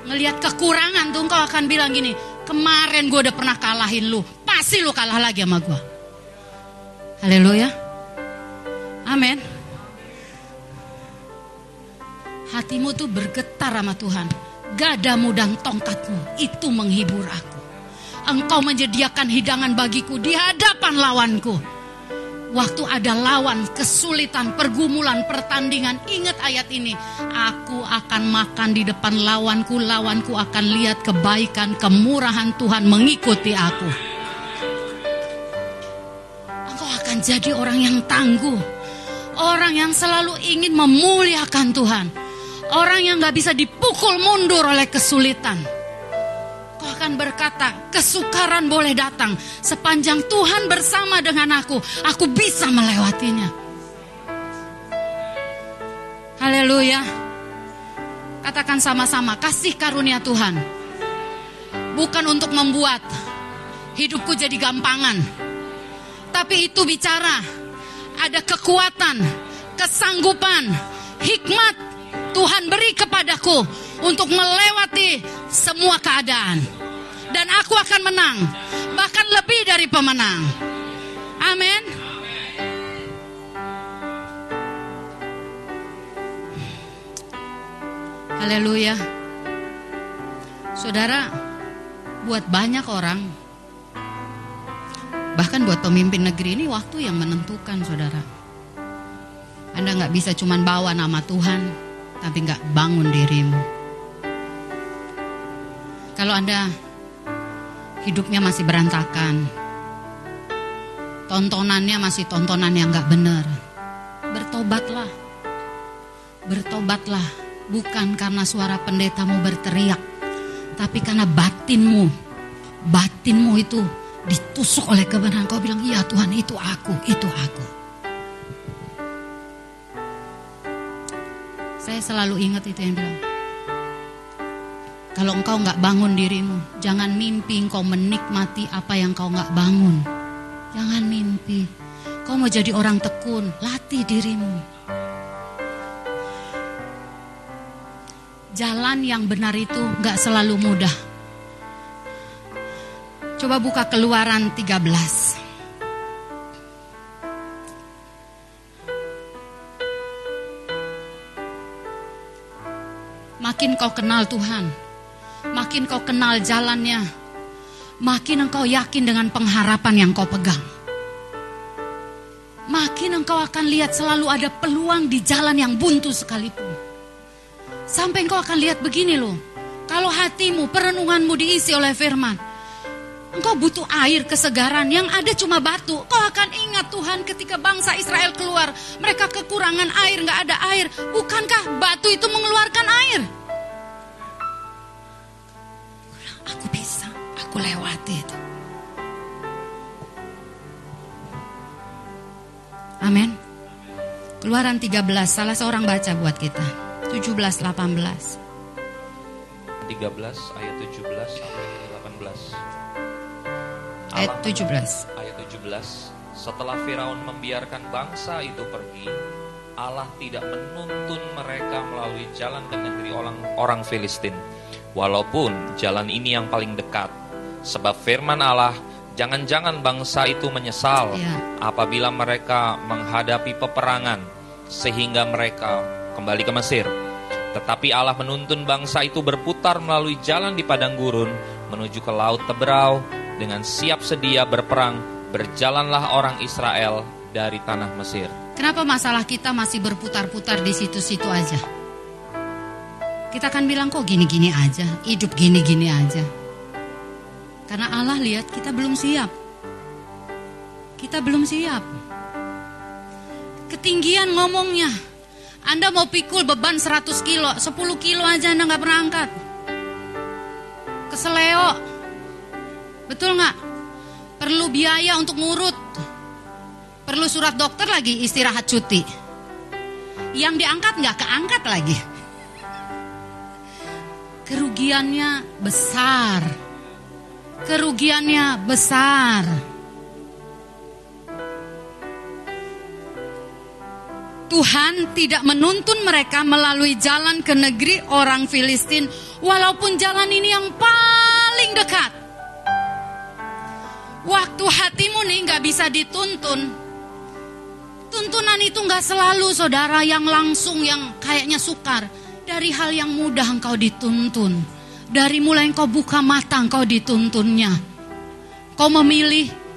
Ngelihat kekurangan tuh engkau akan bilang gini, kemarin gue udah pernah kalahin lu, pasti lu kalah lagi sama gue. Haleluya. Amin. Hatimu tuh bergetar sama Tuhan. Gadamu dan tongkatmu itu menghibur aku. Engkau menyediakan hidangan bagiku di hadapan lawanku Waktu ada lawan, kesulitan, pergumulan, pertandingan, ingat ayat ini. Aku akan makan di depan lawanku, lawanku akan lihat kebaikan, kemurahan Tuhan mengikuti aku. Engkau akan jadi orang yang tangguh. Orang yang selalu ingin memuliakan Tuhan. Orang yang gak bisa dipukul mundur oleh kesulitan akan berkata, kesukaran boleh datang. Sepanjang Tuhan bersama dengan aku, aku bisa melewatinya. Haleluya. Katakan sama-sama, kasih karunia Tuhan. Bukan untuk membuat hidupku jadi gampangan. Tapi itu bicara, ada kekuatan, kesanggupan, hikmat Tuhan beri kepadaku untuk melewati semua keadaan dan aku akan menang, bahkan lebih dari pemenang. Amin. Haleluya. Saudara, buat banyak orang, bahkan buat pemimpin negeri ini waktu yang menentukan, saudara. Anda nggak bisa cuma bawa nama Tuhan, tapi nggak bangun dirimu. Kalau Anda hidupnya masih berantakan. Tontonannya masih tontonan yang gak benar. Bertobatlah. Bertobatlah. Bukan karena suara pendetamu berteriak. Tapi karena batinmu. Batinmu itu ditusuk oleh kebenaran. Kau bilang, iya Tuhan itu aku, itu aku. Saya selalu ingat itu yang bilang, kalau engkau nggak bangun dirimu, jangan mimpi engkau menikmati apa yang kau nggak bangun. Jangan mimpi. Kau mau jadi orang tekun, latih dirimu. Jalan yang benar itu nggak selalu mudah. Coba buka keluaran 13. Makin kau kenal Tuhan, makin kau kenal jalannya, makin engkau yakin dengan pengharapan yang kau pegang. Makin engkau akan lihat selalu ada peluang di jalan yang buntu sekalipun. Sampai engkau akan lihat begini loh. Kalau hatimu, perenunganmu diisi oleh firman. Engkau butuh air kesegaran yang ada cuma batu. Kau akan ingat Tuhan ketika bangsa Israel keluar. Mereka kekurangan air, nggak ada air. Bukankah batu itu mengeluarkan air? Aku bisa, aku lewati itu. Amin. Keluaran 13, salah seorang baca buat kita. 17, 18. 13 ayat 17 sampai 18. Ayat 17. Ayat 17. Setelah Firaun membiarkan bangsa itu pergi, Allah tidak menuntun mereka melalui jalan ke negeri orang, orang Filistin Walaupun jalan ini yang paling dekat. Sebab firman Allah, jangan-jangan bangsa itu menyesal ya. apabila mereka menghadapi peperangan sehingga mereka kembali ke Mesir. Tetapi Allah menuntun bangsa itu berputar melalui jalan di padang gurun menuju ke laut Teberau dengan siap sedia berperang. Berjalanlah orang Israel dari tanah Mesir. Kenapa masalah kita masih berputar-putar di situ-situ aja? Kita akan bilang kok gini-gini aja, hidup gini-gini aja. Karena Allah lihat kita belum siap. Kita belum siap. Ketinggian ngomongnya. Anda mau pikul beban 100 kilo, 10 kilo aja Anda nggak pernah angkat. Keseleo. Betul nggak? Perlu biaya untuk ngurut. Perlu surat dokter lagi istirahat cuti. Yang diangkat nggak keangkat lagi. Kerugiannya besar. Kerugiannya besar. Tuhan tidak menuntun mereka melalui jalan ke negeri orang Filistin, walaupun jalan ini yang paling dekat. Waktu hatimu nih nggak bisa dituntun, tuntunan itu nggak selalu saudara yang langsung yang kayaknya sukar. Dari hal yang mudah engkau dituntun, dari mulai engkau buka mata engkau dituntunnya. Kau memilih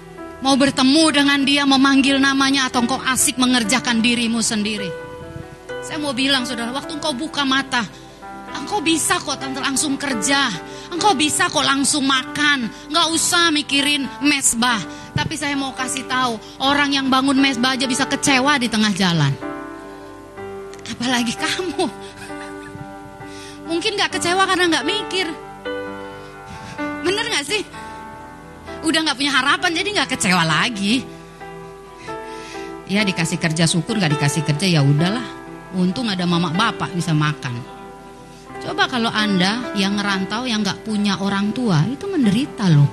Mau bertemu dengan dia, memanggil namanya atau engkau asik mengerjakan dirimu sendiri. Saya mau bilang saudara, waktu engkau buka mata, engkau bisa kok langsung kerja. Engkau bisa kok langsung makan. Nggak usah mikirin mesbah. Tapi saya mau kasih tahu, orang yang bangun mesbah aja bisa kecewa di tengah jalan. Apalagi kamu. Mungkin nggak kecewa karena nggak mikir. Bener nggak sih? udah nggak punya harapan jadi nggak kecewa lagi. Ya dikasih kerja syukur nggak dikasih kerja ya udahlah. Untung ada mama bapak bisa makan. Coba kalau anda yang ngerantau yang nggak punya orang tua itu menderita loh.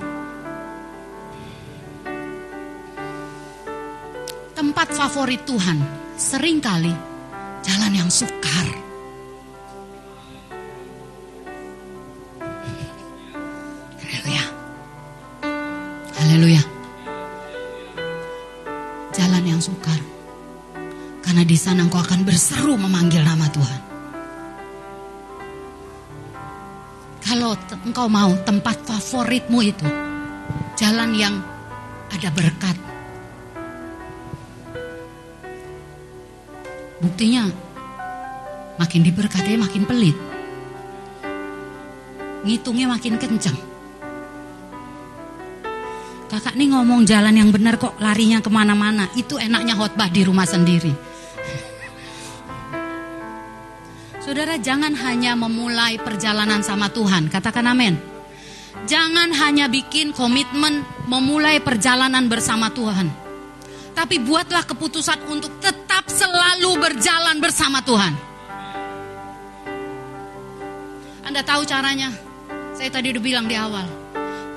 Tempat favorit Tuhan sering kali jalan yang sukar Haleluya. Jalan yang sukar. Karena di sana engkau akan berseru memanggil nama Tuhan. Kalau engkau mau tempat favoritmu itu jalan yang ada berkat. Buktinya makin diberkati makin pelit. Ngitungnya makin kencang. Kakak nih ngomong jalan yang benar kok larinya ke mana-mana. Itu enaknya khotbah di rumah sendiri. Saudara jangan hanya memulai perjalanan sama Tuhan. Katakan amin. Jangan hanya bikin komitmen memulai perjalanan bersama Tuhan. Tapi buatlah keputusan untuk tetap selalu berjalan bersama Tuhan. Anda tahu caranya? Saya tadi udah bilang di awal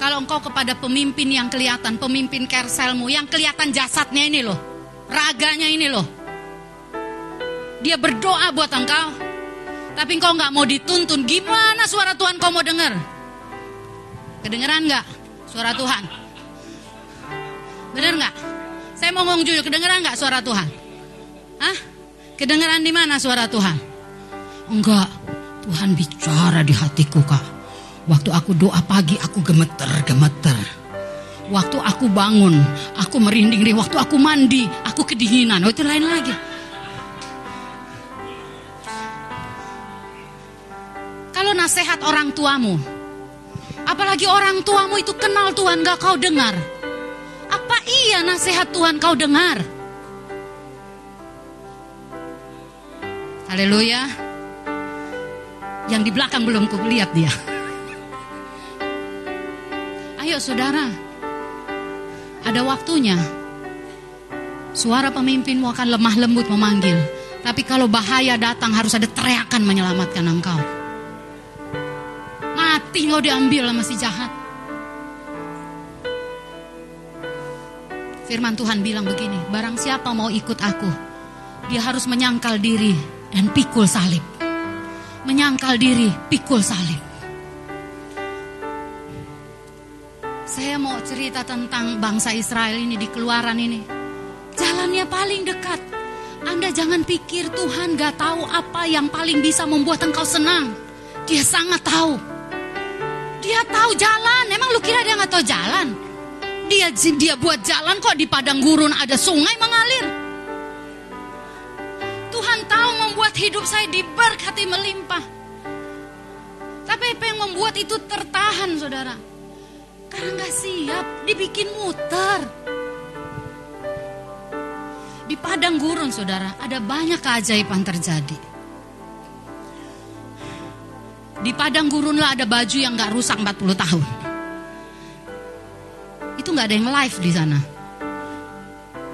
kalau engkau kepada pemimpin yang kelihatan, pemimpin kerselmu, yang kelihatan jasadnya ini loh, raganya ini loh. Dia berdoa buat engkau, tapi engkau nggak mau dituntun. Gimana suara Tuhan kau mau dengar? Kedengeran nggak suara Tuhan? Bener nggak? Saya mau ngomong jujur, kedengeran nggak suara Tuhan? Hah? Kedengeran di mana suara Tuhan? Enggak, Tuhan bicara di hatiku kak. Waktu aku doa pagi aku gemeter-gemeter. Waktu aku bangun, aku merinding deh. Waktu aku mandi, aku kedinginan. Oh itu lain lagi. Kalau nasihat orang tuamu, apalagi orang tuamu itu kenal Tuhan gak kau dengar. Apa iya nasihat Tuhan kau dengar? Haleluya. Yang di belakang belum kulihat dia. Ayo saudara, ada waktunya. Suara pemimpinmu akan lemah lembut memanggil. Tapi kalau bahaya datang harus ada teriakan menyelamatkan engkau. Mati kau diambil sama si jahat. Firman Tuhan bilang begini, barang siapa mau ikut aku, dia harus menyangkal diri dan pikul salib. Menyangkal diri, pikul salib. Saya mau cerita tentang bangsa Israel ini di keluaran ini. Jalannya paling dekat. Anda jangan pikir Tuhan gak tahu apa yang paling bisa membuat engkau senang. Dia sangat tahu. Dia tahu jalan. Emang lu kira dia gak tahu jalan? Dia dia buat jalan kok di padang gurun ada sungai mengalir. Tuhan tahu membuat hidup saya diberkati melimpah. Tapi apa yang membuat itu tertahan saudara? Karena gak siap, dibikin muter. Di padang gurun saudara, ada banyak keajaiban terjadi. Di padang gurun lah ada baju yang gak rusak 40 tahun. Itu gak ada yang live di sana.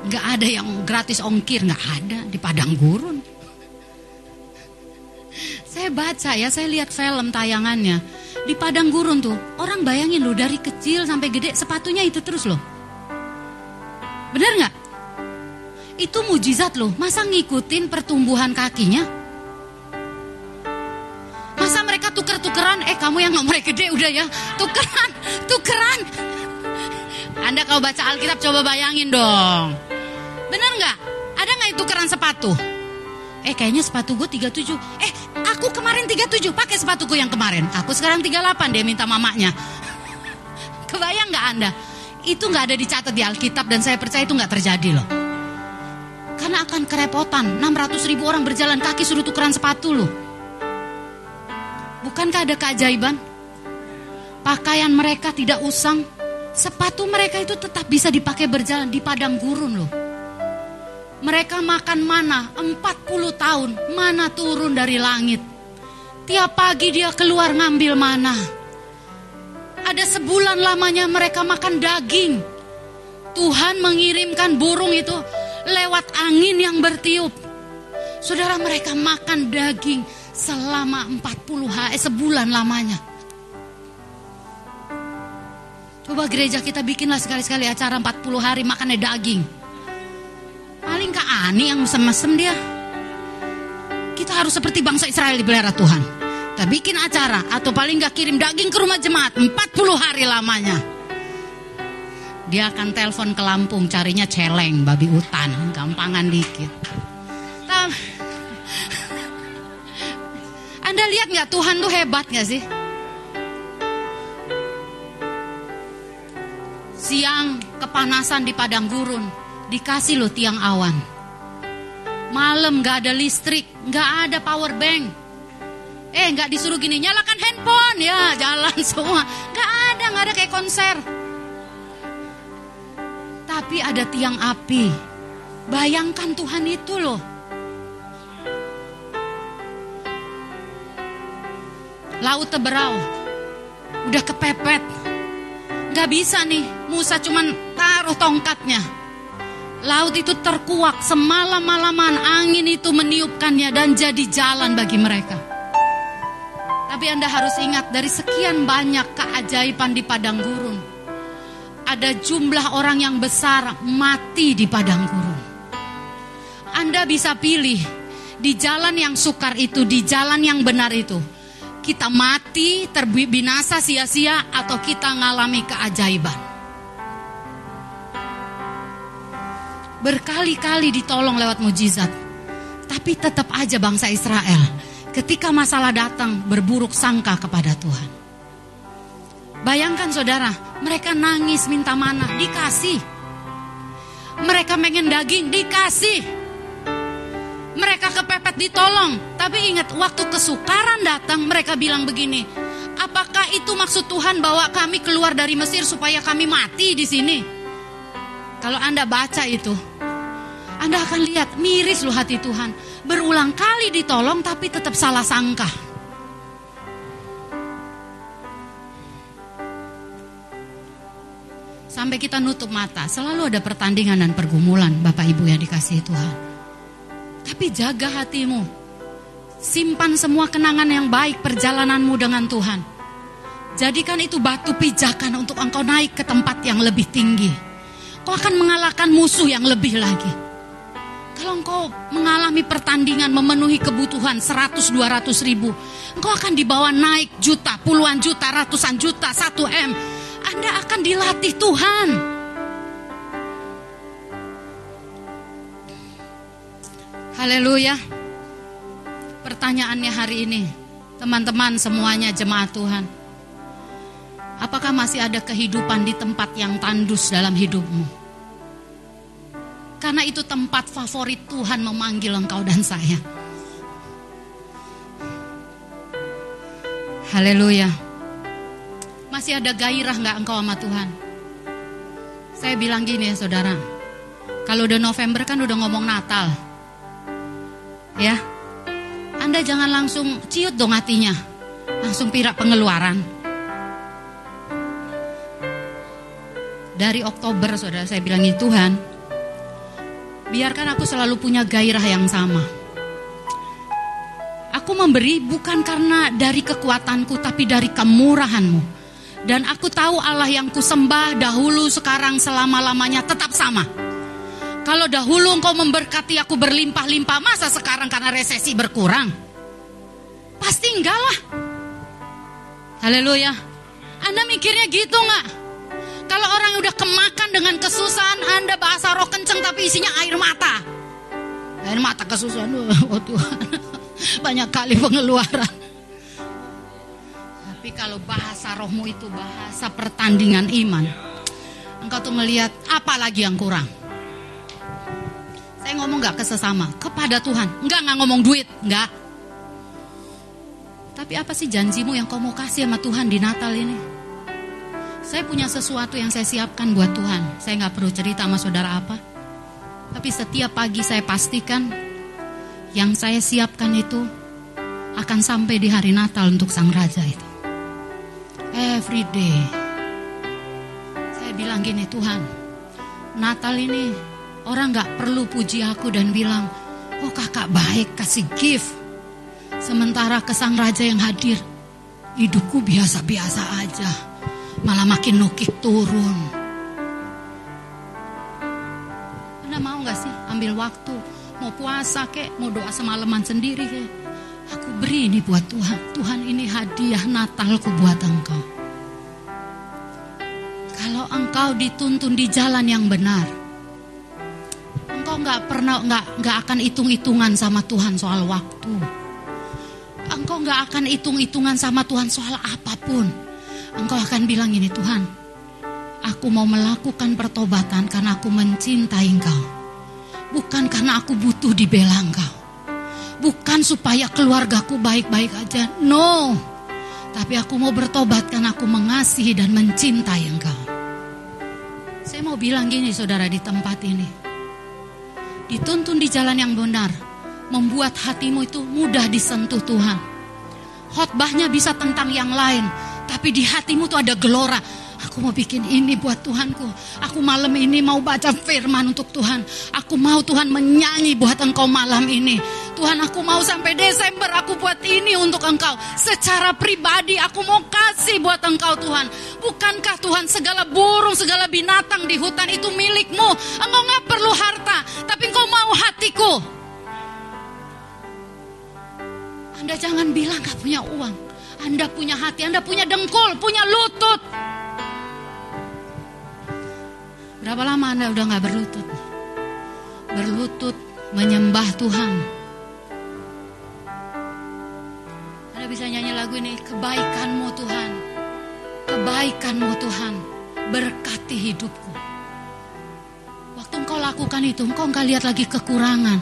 Gak ada yang gratis ongkir, gak ada di padang gurun. Saya baca ya, saya lihat film tayangannya. Di padang gurun tuh, orang bayangin loh dari kecil sampai gede sepatunya itu terus loh. Bener nggak? Itu mujizat loh. Masa ngikutin pertumbuhan kakinya? Masa mereka tuker-tukeran? Eh kamu yang nomornya gede udah ya. Tukeran, tukeran. Anda kalau baca Alkitab coba bayangin dong. Bener nggak? Ada nggak itu tukeran sepatu? Eh kayaknya sepatu gue 37. Eh aku kemarin 37 pakai sepatuku yang kemarin. Aku sekarang 38 dia minta mamanya. Kebayang nggak Anda? Itu nggak ada dicatat di Alkitab dan saya percaya itu nggak terjadi loh. Karena akan kerepotan. 600 ribu orang berjalan kaki suruh tukeran sepatu loh. Bukankah ada keajaiban? Pakaian mereka tidak usang. Sepatu mereka itu tetap bisa dipakai berjalan di padang gurun loh. Mereka makan mana 40 tahun. Mana turun dari langit. Tiap pagi dia keluar ngambil mana. Ada sebulan lamanya mereka makan daging. Tuhan mengirimkan burung itu lewat angin yang bertiup. Saudara mereka makan daging selama 40 hari, sebulan lamanya. Coba gereja kita bikinlah sekali-sekali acara 40 hari makannya daging. Paling Kak Ani yang mesem-mesem dia. Kita harus seperti bangsa Israel dipelihara Tuhan. Kita bikin acara atau paling gak kirim daging ke rumah jemaat 40 hari lamanya. Dia akan telepon ke Lampung carinya celeng, babi hutan, gampangan dikit. Anda lihat nggak Tuhan tuh hebat nggak sih? Siang kepanasan di padang gurun, dikasih lo tiang awan. Malam nggak ada listrik, nggak ada power bank. Eh nggak disuruh gini nyalakan handphone ya jalan semua. Nggak ada nggak ada kayak konser tapi ada tiang api. Bayangkan Tuhan itu loh. Laut teberau. Udah kepepet. Gak bisa nih. Musa cuman taruh tongkatnya. Laut itu terkuak semalam-malaman angin itu meniupkannya dan jadi jalan bagi mereka. Tapi Anda harus ingat dari sekian banyak keajaiban di padang gurun ada jumlah orang yang besar mati di padang gurun. Anda bisa pilih di jalan yang sukar itu, di jalan yang benar itu. Kita mati, terbinasa sia-sia, atau kita ngalami keajaiban. Berkali-kali ditolong lewat mujizat. Tapi tetap aja bangsa Israel ketika masalah datang berburuk sangka kepada Tuhan. Bayangkan saudara, mereka nangis minta mana, dikasih. Mereka pengen daging, dikasih. Mereka kepepet ditolong. Tapi ingat, waktu kesukaran datang, mereka bilang begini. Apakah itu maksud Tuhan bahwa kami keluar dari Mesir supaya kami mati di sini? Kalau Anda baca itu, Anda akan lihat miris loh hati Tuhan. Berulang kali ditolong tapi tetap salah sangka. sampai kita nutup mata. Selalu ada pertandingan dan pergumulan, Bapak Ibu yang dikasihi Tuhan. Tapi jaga hatimu. Simpan semua kenangan yang baik perjalananmu dengan Tuhan. Jadikan itu batu pijakan untuk engkau naik ke tempat yang lebih tinggi. Kau akan mengalahkan musuh yang lebih lagi. Kalau engkau mengalami pertandingan memenuhi kebutuhan 100-200 ribu. Engkau akan dibawa naik juta, puluhan juta, ratusan juta, 1 M anda akan dilatih Tuhan. Haleluya. Pertanyaannya hari ini, teman-teman semuanya jemaat Tuhan. Apakah masih ada kehidupan di tempat yang tandus dalam hidupmu? Karena itu tempat favorit Tuhan memanggil engkau dan saya. Haleluya. Masih ada gairah nggak engkau sama Tuhan? Saya bilang gini ya saudara. Kalau udah November kan udah ngomong Natal. Ya. Anda jangan langsung ciut dong hatinya. Langsung pirak pengeluaran. Dari Oktober saudara saya bilang ini Tuhan. Biarkan aku selalu punya gairah yang sama. Aku memberi bukan karena dari kekuatanku tapi dari kemurahanmu. Dan aku tahu Allah yang kusembah dahulu, sekarang, selama-lamanya tetap sama. Kalau dahulu engkau memberkati aku berlimpah-limpah, masa sekarang karena resesi berkurang? Pasti enggak lah. Haleluya. Anda mikirnya gitu nggak? Kalau orang udah kemakan dengan kesusahan, Anda bahasa roh kenceng tapi isinya air mata. Air mata kesusahan, oh Tuhan. Banyak kali pengeluaran. Tapi kalau bahasa rohmu itu bahasa pertandingan iman, engkau tuh melihat apa lagi yang kurang. Saya ngomong gak ke sesama, kepada Tuhan. Enggak, nggak ngomong duit, enggak. Tapi apa sih janjimu yang kau mau kasih sama Tuhan di Natal ini? Saya punya sesuatu yang saya siapkan buat Tuhan. Saya nggak perlu cerita sama saudara apa. Tapi setiap pagi saya pastikan yang saya siapkan itu akan sampai di hari Natal untuk Sang Raja itu. Every day. Saya bilang gini Tuhan, Natal ini orang nggak perlu puji aku dan bilang, oh kakak baik kasih gift. Sementara ke Sang Raja yang hadir, hidupku biasa-biasa aja. Malah makin nukik turun. Anda mau gak sih ambil waktu? Mau puasa kek, mau doa semalaman sendiri kek? Aku beri ini buat Tuhan. Tuhan ini hadiah Natalku buat engkau. Kalau engkau dituntun di jalan yang benar Engkau gak pernah gak, gak akan hitung-hitungan sama Tuhan soal waktu. Engkau gak akan hitung-hitungan sama Tuhan soal apa pun Engkau akan bilang ini Tuhan Aku mau melakukan pertobatan karena aku mencintai engkau Bukan karena aku butuh dibela engkau. Bukan supaya keluargaku baik-baik aja. No. Tapi aku mau bertobat karena aku mengasihi dan mencintai engkau. Saya mau bilang gini saudara di tempat ini. Dituntun di jalan yang benar. Membuat hatimu itu mudah disentuh Tuhan. Khotbahnya bisa tentang yang lain. Tapi di hatimu tuh ada gelora Aku mau bikin ini buat Tuhanku. Aku malam ini mau baca firman untuk Tuhan. Aku mau Tuhan menyanyi buat engkau malam ini. Tuhan aku mau sampai Desember aku buat ini untuk engkau. Secara pribadi aku mau kasih buat engkau Tuhan. Bukankah Tuhan segala burung, segala binatang di hutan itu milikmu. Engkau gak perlu harta, tapi engkau mau hatiku. Anda jangan bilang gak punya uang. Anda punya hati, Anda punya dengkul, punya lutut. Berapa lama Anda udah gak berlutut? Berlutut menyembah Tuhan. Anda bisa nyanyi lagu ini, kebaikanmu Tuhan. Kebaikanmu Tuhan, berkati hidupku. Waktu engkau lakukan itu, engkau nggak lihat lagi kekurangan.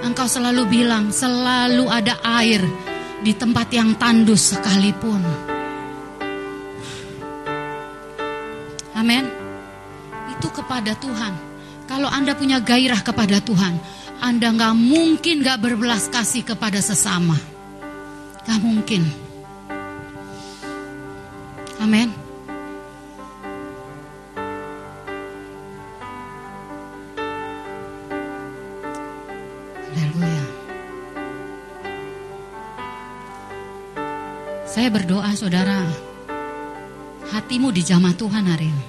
Engkau selalu bilang, selalu ada air di tempat yang tandus sekalipun. Amin itu kepada Tuhan. Kalau Anda punya gairah kepada Tuhan, Anda nggak mungkin nggak berbelas kasih kepada sesama. Gak mungkin. Amin. Saya berdoa saudara, hatimu dijamah Tuhan hari ini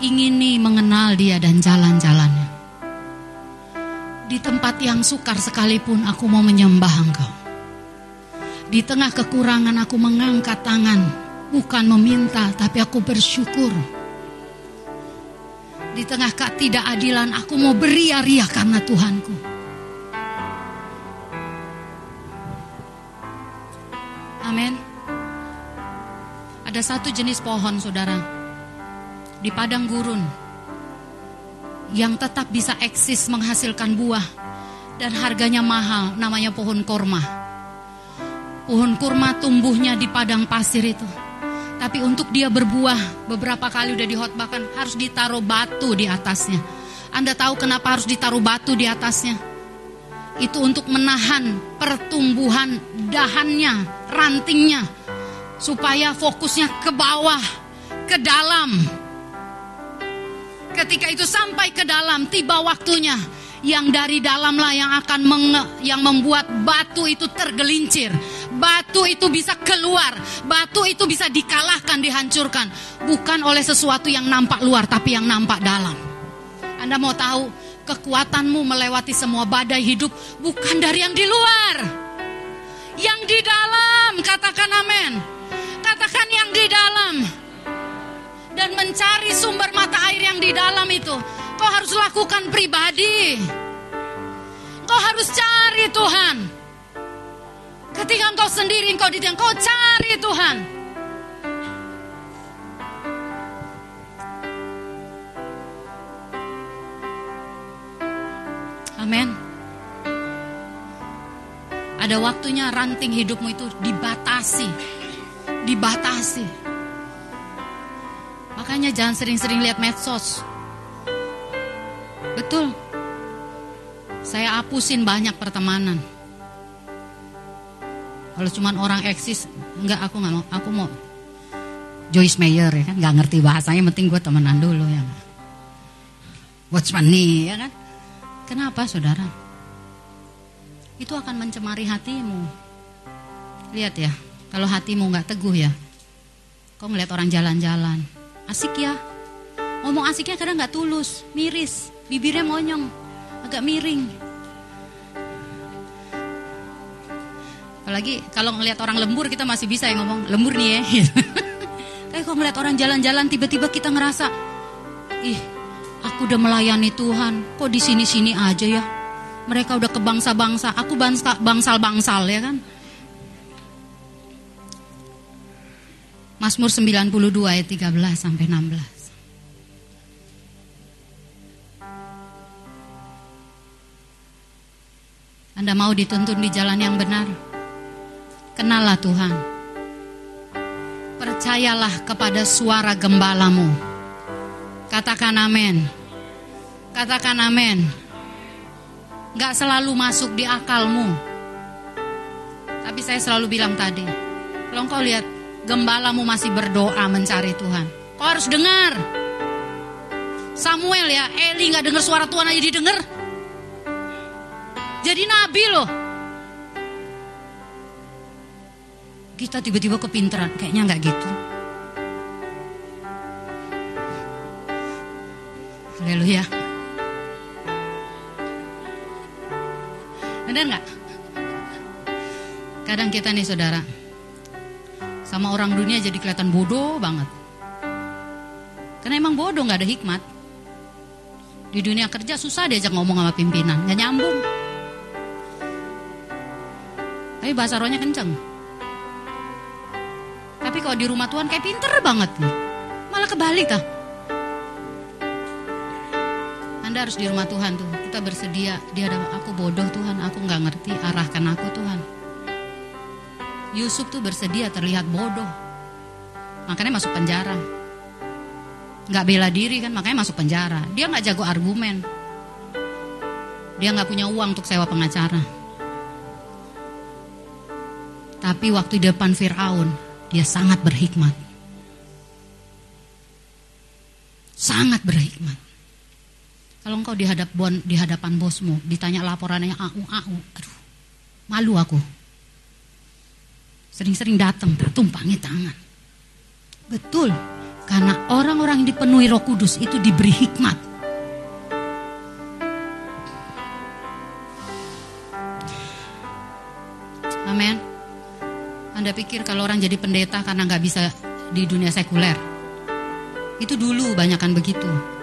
ingini mengenal dia dan jalan-jalannya. Di tempat yang sukar sekalipun aku mau menyembah engkau. Di tengah kekurangan aku mengangkat tangan, bukan meminta tapi aku bersyukur. Di tengah ketidakadilan aku mau beria-ria karena Tuhanku. Amin. Ada satu jenis pohon saudara. Di padang gurun. Yang tetap bisa eksis menghasilkan buah. Dan harganya mahal namanya pohon korma. Pohon kurma tumbuhnya di padang pasir itu tapi untuk dia berbuah, beberapa kali udah dihotbahkan, harus ditaruh batu di atasnya. Anda tahu kenapa harus ditaruh batu di atasnya? Itu untuk menahan pertumbuhan dahannya, rantingnya. Supaya fokusnya ke bawah, ke dalam. Ketika itu sampai ke dalam, tiba waktunya yang dari dalamlah yang akan menge, yang membuat batu itu tergelincir Batu itu bisa keluar, batu itu bisa dikalahkan, dihancurkan, bukan oleh sesuatu yang nampak luar, tapi yang nampak dalam. Anda mau tahu, kekuatanmu melewati semua badai hidup bukan dari yang di luar, yang di dalam. Katakan amin. Katakan yang di dalam, dan mencari sumber mata air yang di dalam itu. Kau harus lakukan pribadi. Kau harus cari Tuhan. Ketika engkau sendiri, engkau di engkau cari Tuhan. Amin. Ada waktunya ranting hidupmu itu dibatasi. Dibatasi. Makanya jangan sering-sering lihat medsos. Betul. Saya hapusin banyak pertemanan. Kalau cuma orang eksis, enggak aku nggak mau. Aku mau Joyce Meyer ya kan, nggak ngerti bahasanya, penting gue temenan dulu ya. What's money ya kan? Kenapa saudara? Itu akan mencemari hatimu. Lihat ya, kalau hatimu nggak teguh ya, kau ngeliat orang jalan-jalan, asik ya. Ngomong asiknya kadang nggak tulus, miris, bibirnya monyong, agak miring. Apalagi kalau ngelihat orang lembur kita masih bisa yang ngomong lembur nih ya. Tapi kalau ngeliat orang jalan-jalan tiba-tiba kita ngerasa, ih aku udah melayani Tuhan, kok di sini-sini aja ya. Mereka udah ke bangsa-bangsa, aku bangsa, bangsal-bangsal ya kan. Mazmur 92 ayat 13 sampai 16. Anda mau dituntun di jalan yang benar? Kenallah Tuhan. Percayalah kepada suara gembalamu. Katakan amin. Katakan amin. Gak selalu masuk di akalmu. Tapi saya selalu bilang tadi. Kalau kau lihat gembalamu masih berdoa mencari Tuhan. Kau harus dengar. Samuel ya, Eli gak dengar suara Tuhan aja didengar. Jadi nabi loh. kita tiba-tiba kepintaran. Kayaknya nggak gitu. Haleluya. Benar nggak? Kadang kita nih saudara, sama orang dunia jadi kelihatan bodoh banget. Karena emang bodoh nggak ada hikmat. Di dunia kerja susah diajak ngomong sama pimpinan, nggak nyambung. Tapi bahasa rohnya kenceng. Tapi kalau di rumah Tuhan kayak pinter banget nih. Malah kebalik tah. Anda harus di rumah Tuhan tuh. Kita bersedia. Dia ada aku bodoh Tuhan. Aku nggak ngerti. Arahkan aku Tuhan. Yusuf tuh bersedia terlihat bodoh. Makanya masuk penjara. Nggak bela diri kan. Makanya masuk penjara. Dia nggak jago argumen. Dia nggak punya uang untuk sewa pengacara. Tapi waktu di depan Fir'aun, dia sangat berhikmat. Sangat berhikmat. Kalau engkau di, hadap bon, di hadapan bosmu, ditanya laporannya au au, aduh, malu aku. Sering-sering datang, tak tumpangi tangan. Betul, karena orang-orang yang dipenuhi roh kudus itu diberi hikmat. Amin. Anda pikir kalau orang jadi pendeta karena nggak bisa di dunia sekuler? Itu dulu banyak kan begitu.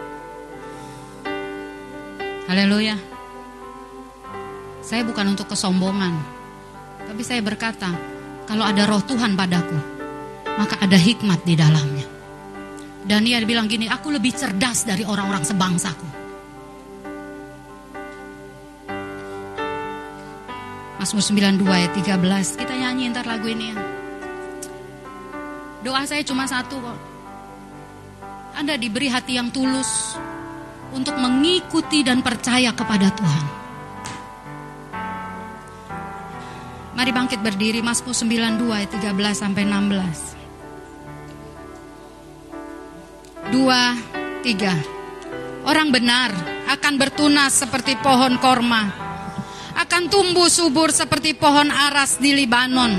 Haleluya. Saya bukan untuk kesombongan, tapi saya berkata, kalau ada roh Tuhan padaku, maka ada hikmat di dalamnya. Daniel bilang gini, aku lebih cerdas dari orang-orang sebangsaku. Mazmur 92 ayat 13, kita nyanyi ntar lagu ini ya. Doa saya cuma satu kok. Anda diberi hati yang tulus untuk mengikuti dan percaya kepada Tuhan. Mari bangkit berdiri Mazmur 92 ayat 13 sampai 16. Dua, tiga. Orang benar akan bertunas seperti pohon korma. Akan tumbuh subur seperti pohon aras di Libanon.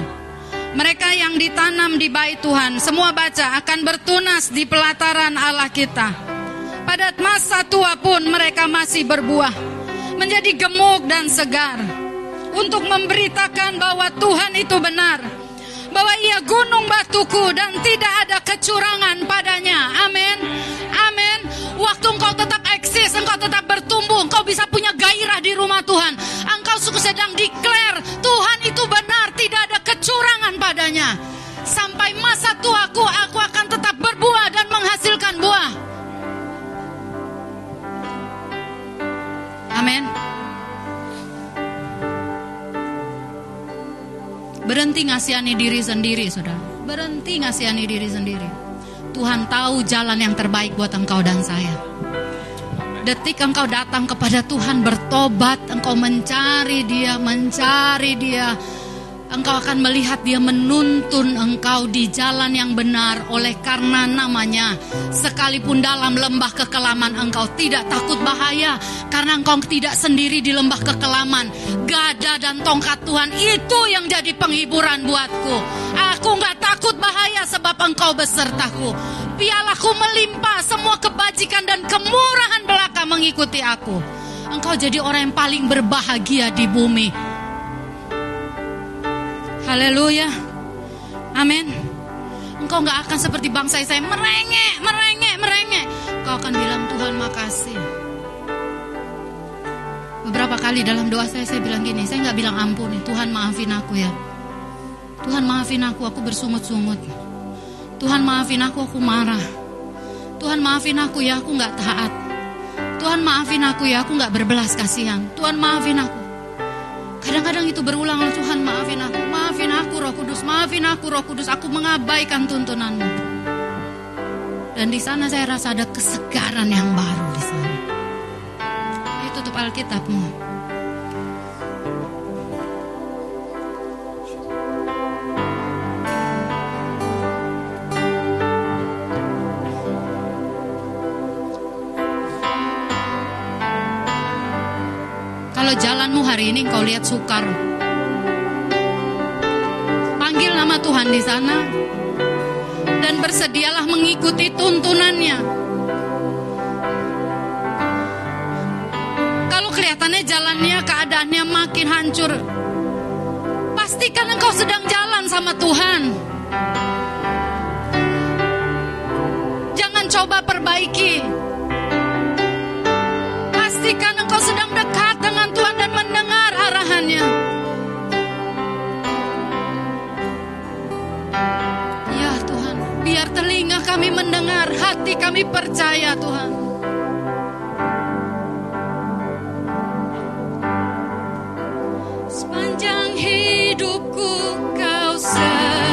Mereka yang ditanam di bait Tuhan, semua baca akan bertunas di pelataran Allah kita. Pada masa tua pun mereka masih berbuah, menjadi gemuk dan segar untuk memberitakan bahwa Tuhan itu benar, bahwa Ia gunung batuku dan tidak ada kecurangan padanya. Amin. Amin. Waktu engkau tetap eksis, engkau tetap bertumbuh, engkau bisa punya gairah di rumah Tuhan. Engkau sedang declare Tuhan itu benar, tidak ada kecurangan padanya. Sampai masa tuaku, aku Amin. Berhenti ngasihani diri sendiri, saudara. Berhenti ngasihani diri sendiri. Tuhan tahu jalan yang terbaik buat engkau dan saya. Detik engkau datang kepada Tuhan bertobat, engkau mencari Dia, mencari Dia. Engkau akan melihat Dia menuntun engkau di jalan yang benar oleh karena namanya. Sekalipun dalam lembah kekelaman engkau tidak takut bahaya karena engkau tidak sendiri di lembah kekelaman. Gada dan tongkat Tuhan itu yang jadi penghiburan buatku. Aku nggak takut bahaya sebab engkau besertaku. Pialaku melimpah semua kebajikan dan kemurahan belaka mengikuti aku. Engkau jadi orang yang paling berbahagia di bumi. Haleluya. Amin. Engkau nggak akan seperti bangsa saya merengek, merengek, merengek. Engkau akan bilang Tuhan makasih. Beberapa kali dalam doa saya saya bilang gini, saya nggak bilang ampun Tuhan maafin aku ya. Tuhan maafin aku, aku bersungut-sungut. Tuhan maafin aku, aku marah. Tuhan maafin aku ya, aku nggak taat. Tuhan maafin aku ya, aku nggak berbelas kasihan. Tuhan maafin aku. Kadang-kadang itu berulang Tuhan maafin aku, maafin aku Roh Kudus, maafin aku Roh Kudus, aku mengabaikan tuntunanmu. Dan di sana saya rasa ada kesegaran yang baru di sana. Ayo tutup Alkitabmu. Kalau jalanmu hari ini kau lihat sukar. Panggil nama Tuhan di sana dan bersedialah mengikuti tuntunannya. Kalau kelihatannya jalannya keadaannya makin hancur, pastikan engkau sedang jalan sama Tuhan. Jangan coba perbaiki. Pastikan engkau sedang dekat dengan Tuhan dan mendengar arahannya. Ya Tuhan, biar telinga kami mendengar, hati kami percaya Tuhan. Sepanjang hidupku kau setia.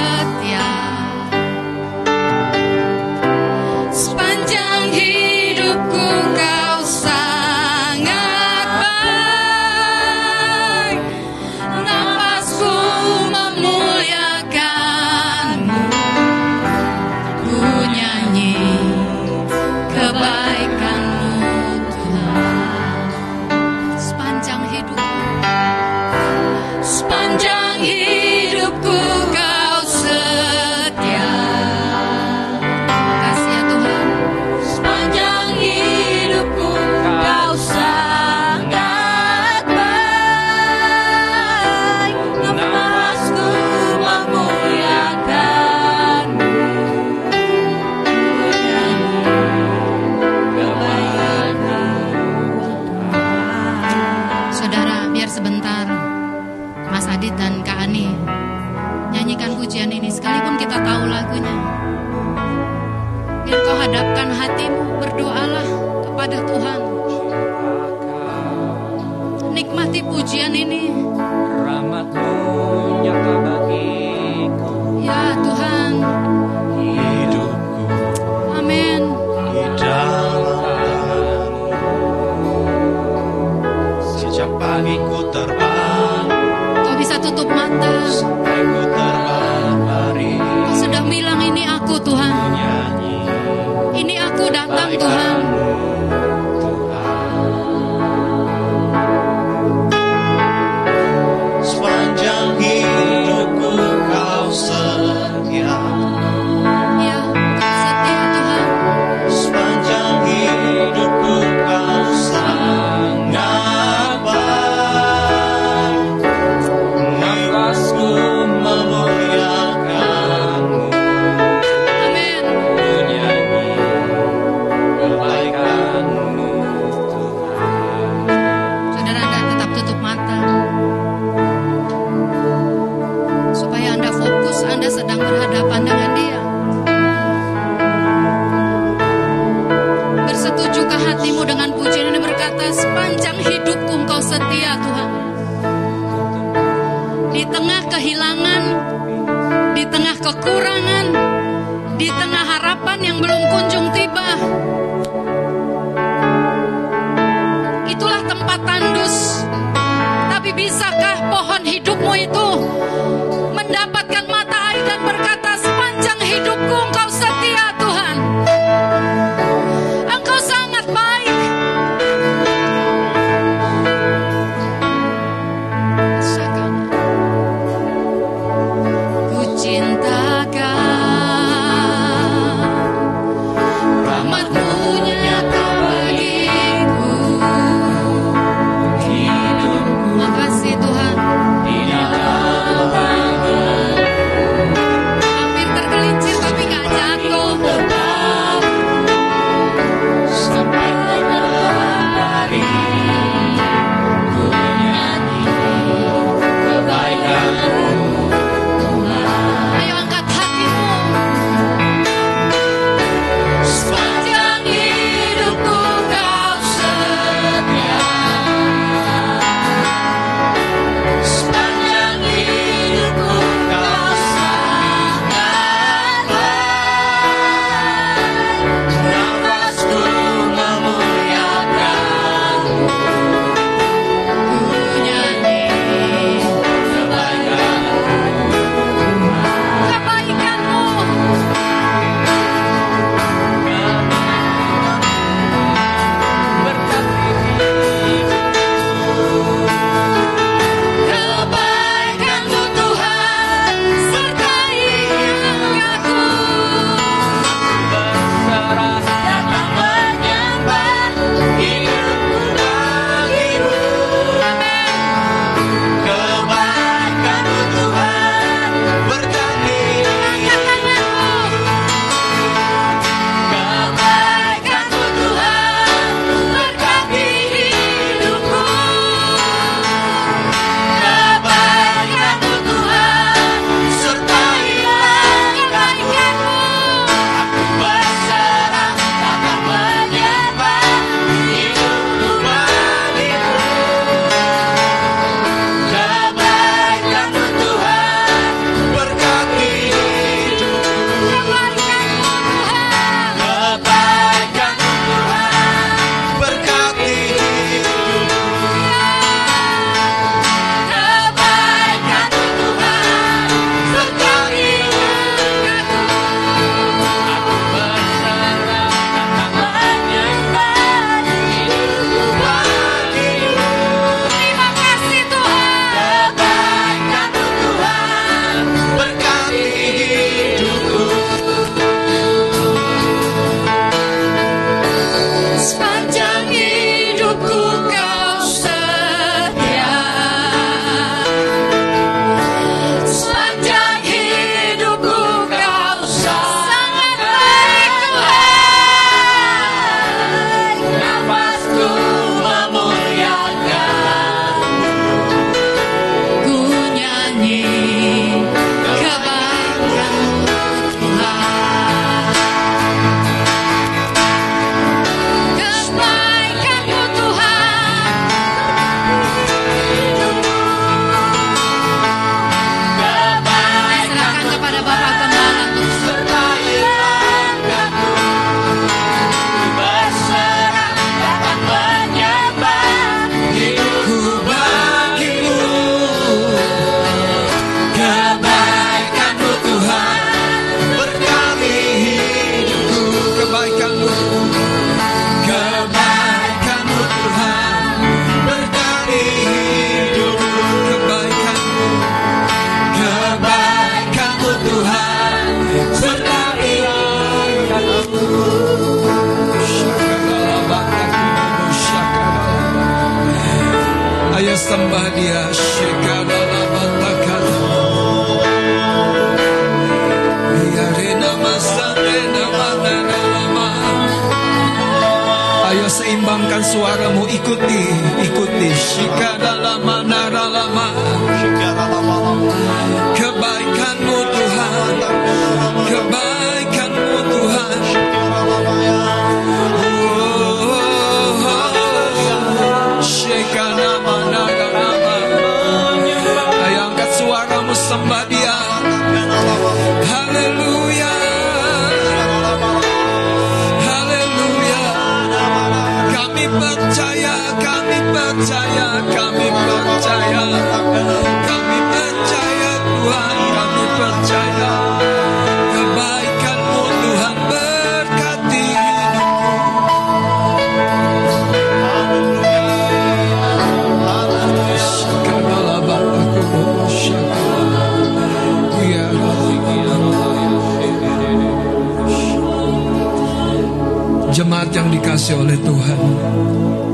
Jemaat yang dikasih oleh Tuhan,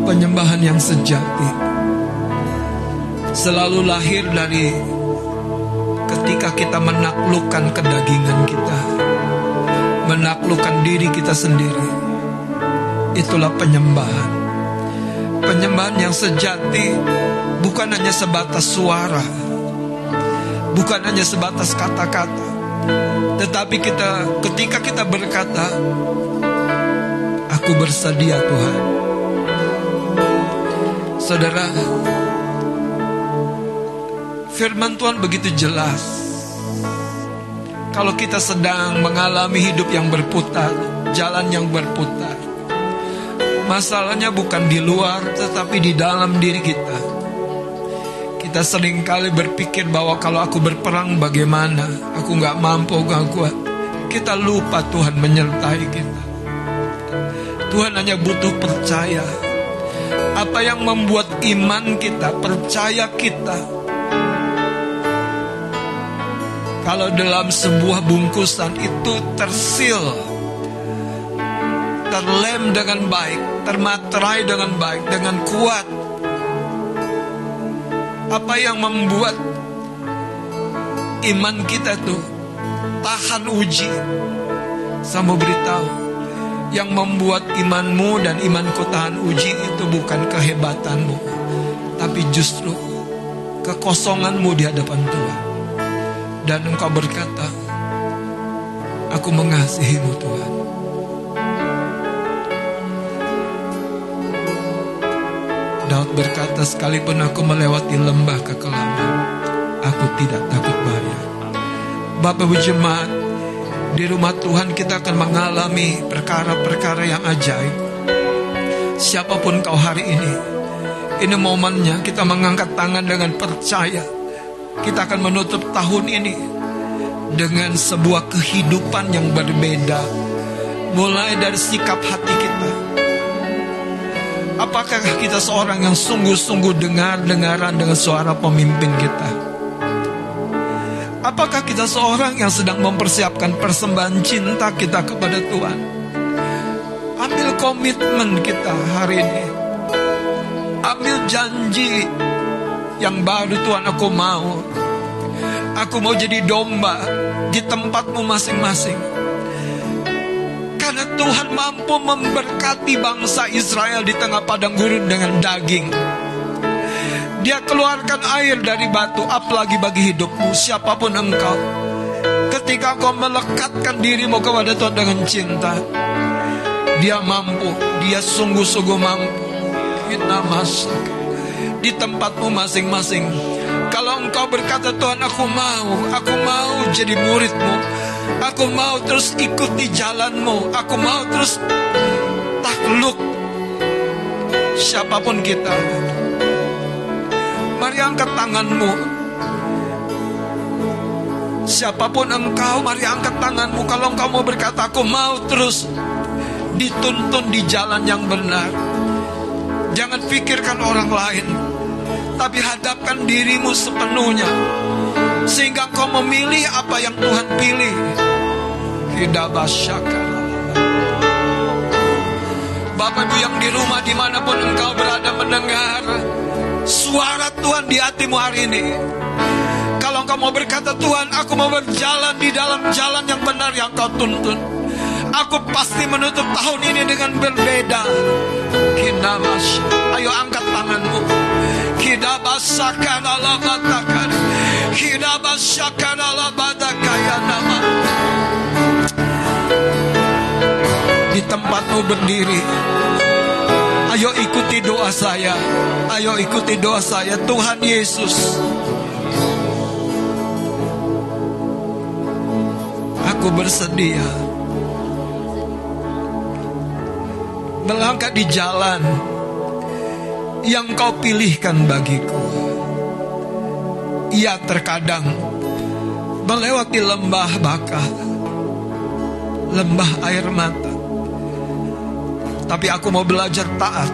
penyembahan yang sejati. Selalu lahir dari ketika kita menaklukkan kedagingan kita, menaklukkan diri kita sendiri. Itulah penyembahan. Penyembahan yang sejati bukan hanya sebatas suara, bukan hanya sebatas kata-kata, tetapi kita ketika kita berkata, "Aku bersedia, Tuhan." Saudara, firman Tuhan begitu jelas. Kalau kita sedang mengalami hidup yang berputar, jalan yang berputar, masalahnya bukan di luar, tetapi di dalam diri kita. Kita sering kali berpikir bahwa kalau aku berperang bagaimana, aku nggak mampu, nggak kuat. Kita lupa Tuhan menyertai kita. Tuhan hanya butuh percaya. Apa yang membuat iman kita, percaya kita, kalau dalam sebuah bungkusan itu tersil, terlem dengan baik, termaterai dengan baik, dengan kuat. Apa yang membuat iman kita tuh tahan uji? Saya mau beritahu, yang membuat imanmu dan imanku tahan uji itu bukan kehebatanmu, tapi justru kekosonganmu di hadapan Tuhan. Dan engkau berkata, Aku mengasihimu Tuhan. Daud berkata, sekalipun aku melewati lembah kekelaman, aku tidak takut bahaya. Bapak Ibu Jemaat, di rumah Tuhan kita akan mengalami perkara-perkara yang ajaib. Siapa pun kau hari ini, ini momennya kita mengangkat tangan dengan percaya. Kita akan menutup tahun ini dengan sebuah kehidupan yang berbeda. Mulai dari sikap hati kita. Apakah kita seorang yang sungguh-sungguh dengar-dengaran dengan suara pemimpin kita? Apakah kita seorang yang sedang mempersiapkan persembahan cinta kita kepada Tuhan? Ambil komitmen kita hari ini. Ambil janji yang baru Tuhan aku mau. Aku mau jadi domba di tempatmu masing-masing. Karena Tuhan mampu memberkati bangsa Israel di tengah padang gurun dengan daging. Dia keluarkan air dari batu, apalagi bagi hidupmu, siapa pun engkau. Ketika kau melekatkan dirimu kepada Tuhan dengan cinta, dia mampu, dia sungguh-sungguh mampu. Kita masak di tempatmu masing-masing. Kalau engkau berkata Tuhan aku mau, aku mau jadi muridmu. Aku mau terus ikuti jalanmu. Aku mau terus takluk siapa pun kita. Mari angkat tanganmu. Siapa pun engkau, mari angkat tanganmu. Kalau engkau mau berkata, aku mau terus dituntun di jalan yang benar. Jangan pikirkan orang lain, tapi hadapkan dirimu sepenuhnya. Sehingga engkau memilih apa yang Tuhan pilih. Tidak basyaka. Bapak Ibu yang di rumah di mana pun engkau berada mendengar Suara Tuhan hatimu hari ini. Kalau engkau mau berkata Tuhan, aku mau berjalan di dalam jalan yang benar yang kau tuntun. Aku pasti menutup tahun ini dengan berbeda. Kinamas, ayo angkat tanganmu. Kidabasakan Allah batakan. Kidabasakan Allah batakaya nama. Di tempatmu berdiri. Ayo ikuti doa saya. Ayo ikuti doa saya. Tuhan Yesus. Aku bersedia melangkah di jalan yang kau pilihkan bagiku. Ia terkadang melewati lembah baka, lembah air mata. Tapi aku mau belajar taat,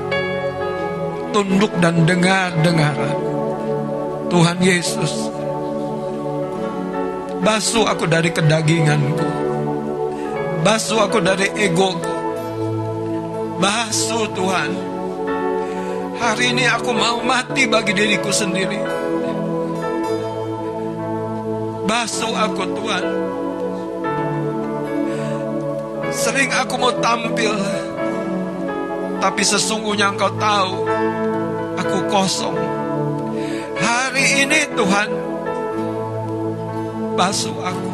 tunduk dan dengar-dengar. Tuhan Yesus, basuh aku dari kedaginganku, basuh aku dari egoku, basuh Tuhan. Hari ini aku mau mati bagi diriku sendiri. Basuh aku Tuhan. Sering aku mau tampil, tapi sesungguhnya Engkau tahu aku kosong. Hari ini Tuhan, basuh aku.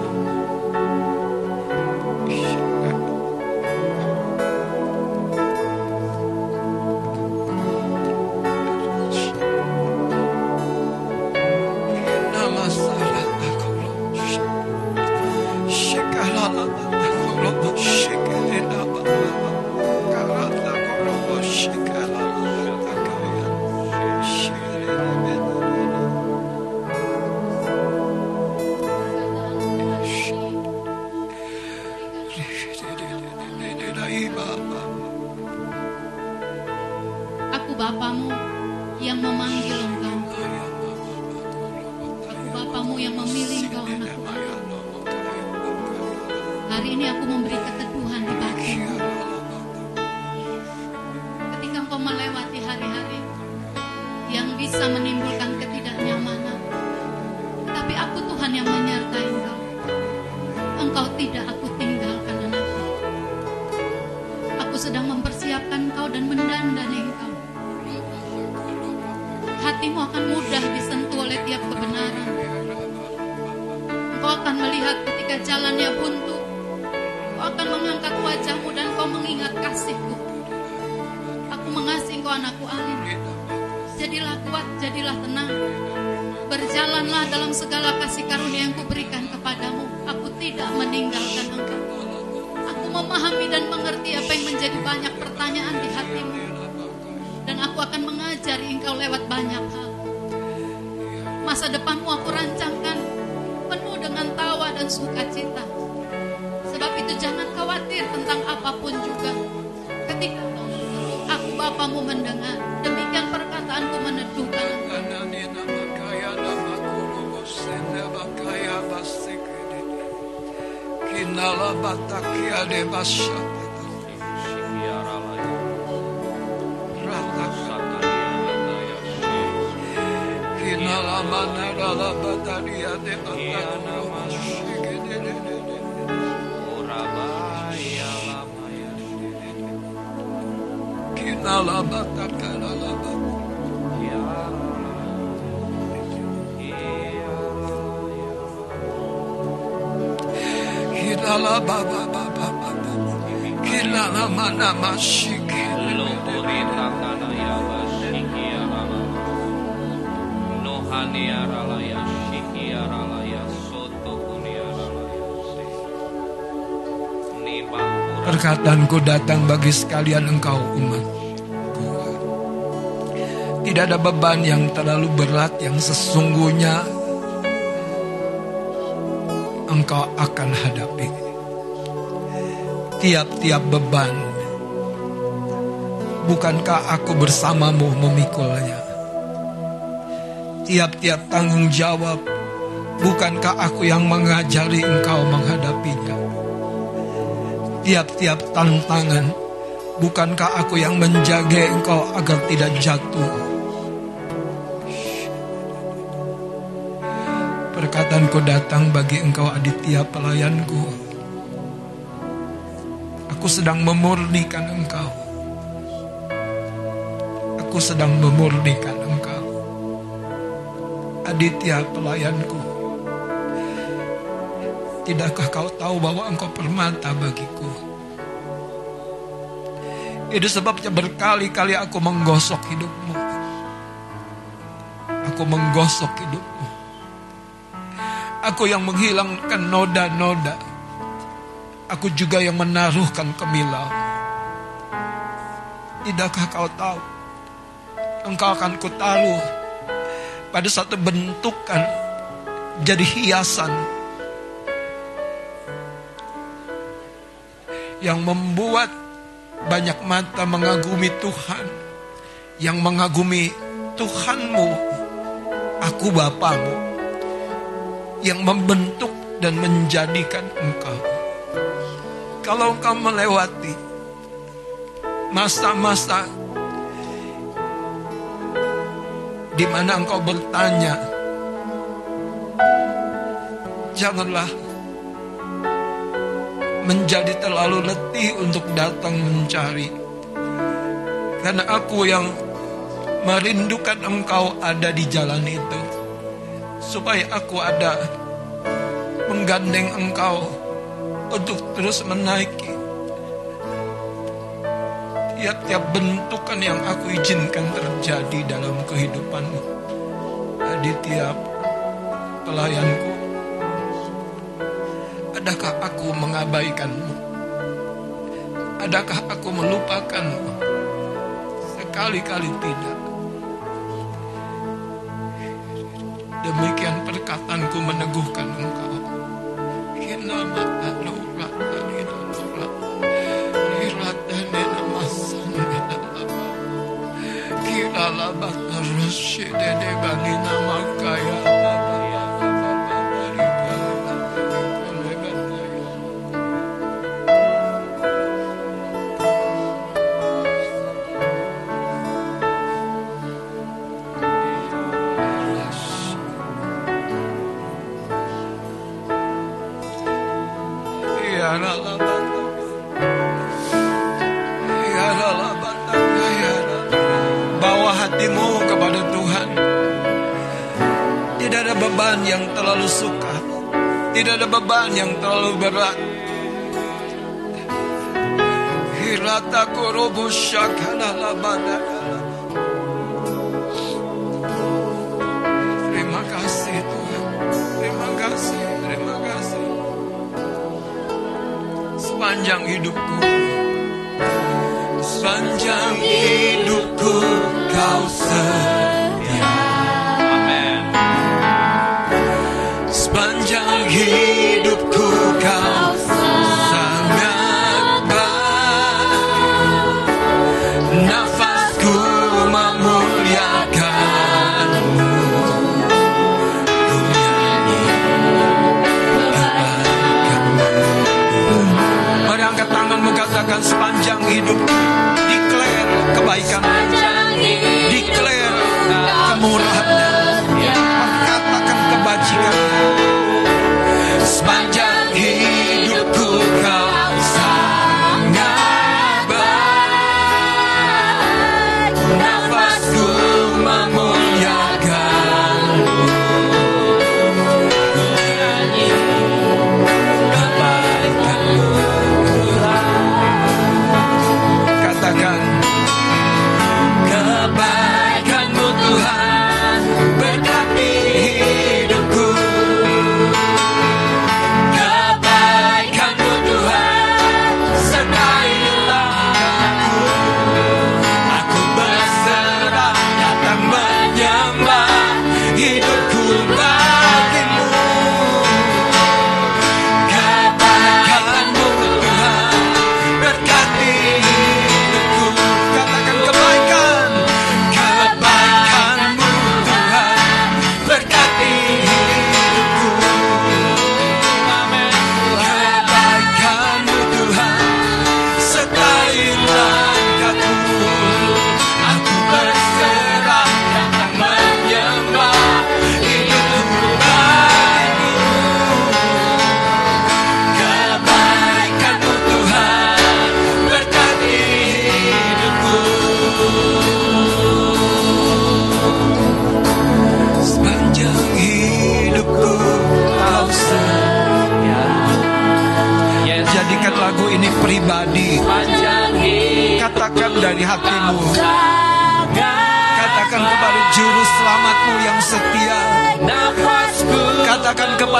Perkataanku datang bagi sekalian engkau umat. Tidak ada beban yang terlalu berat yang sesungguhnya engkau akan hadapi. Tiap-tiap beban, bukankah aku bersamamu memikulnya? Tiap-tiap tanggung jawab, bukankah aku yang mengajari engkau menghadapinya? Tiap-tiap tantangan, bukankah aku yang menjaga engkau agar tidak jatuh? Perkataanku datang bagi engkau Aditya pelayanku. Aku sedang memurnikan engkau. Aku sedang memurnikan engkau. Aditya pelayanku. Tidakkah kau tahu bahwa engkau permata bagiku? Itu sebabnya berkali-kali aku menggosok hidupmu. Aku menggosok hidupmu. Aku yang menghilangkan noda-noda. Aku juga yang menaruhkan kemilau. Tidakkah kau tahu? Engkau akan kutaruh pada satu bentukan jadi hiasan yang membuat banyak mata mengagumi Tuhan, yang mengagumi Tuhanmu, aku Bapamu yang membentuk dan menjadikan engkau. Kalau engkau melewati masa-masa di mana engkau bertanya, janganlah menjadi terlalu letih untuk datang mencari. Karena aku yang merindukan engkau ada di jalan itu supaya aku ada menggandeng engkau untuk terus menaiki tiap-tiap bentukan yang aku izinkan terjadi dalam kehidupanmu. Di tiap pelayanku adakah aku mengabaikanmu? Adakah aku melupakanmu? Sekali-kali tidak Demikian perkataanku meneguhkan engkau. Kila labat rasyidene bani nama kaya. Yang terlalu suka. Tidak ada beban yang terlalu berat. Hirata kurubu syakala labada. Terima kasih Tuhan. Terima kasih. Terima kasih. Sepanjang hidupku. Sepanjang hidupku kau setia. Hidupku. Declare kebaikan.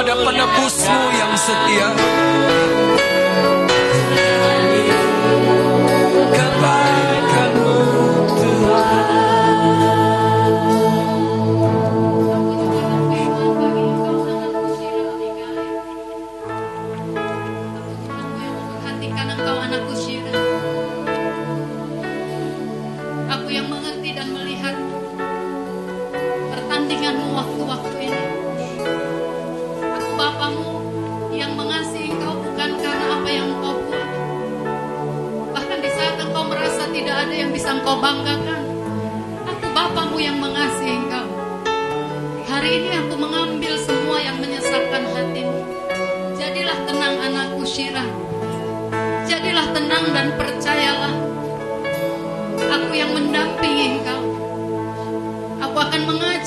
Kepada penebusmu yang setia.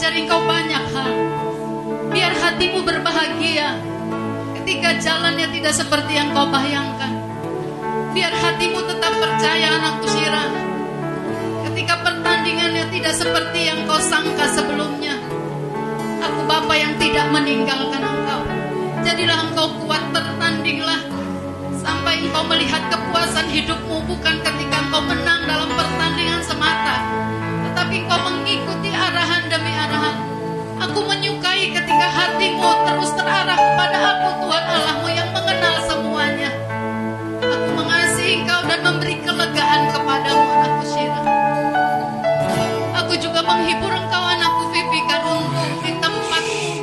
Mengajari engkau banyak hal. Biar hatimu berbahagia ketika jalannya tidak seperti yang kau bayangkan. Biar hatimu tetap percaya anakku Syirah. Ketika pertandingannya tidak seperti yang kau sangka sebelumnya. Aku Bapa yang tidak meninggalkan engkau. Jadilah engkau kuat bertandinglah sampai engkau melihat kepuasan hidupmu bukan ketika engkau menang dalam pertandingan semata, tetapi engkau mengikuti arahan demi arahan. Aku menyukai ketika hatimu terus terarah kepada aku Tuhan Allahmu yang mengenal semuanya. Aku mengasihi engkau dan memberi kelegaan kepadamu anakku Syirah. Aku juga menghibur engkau anakku Vivi Karuntu di tempatmu.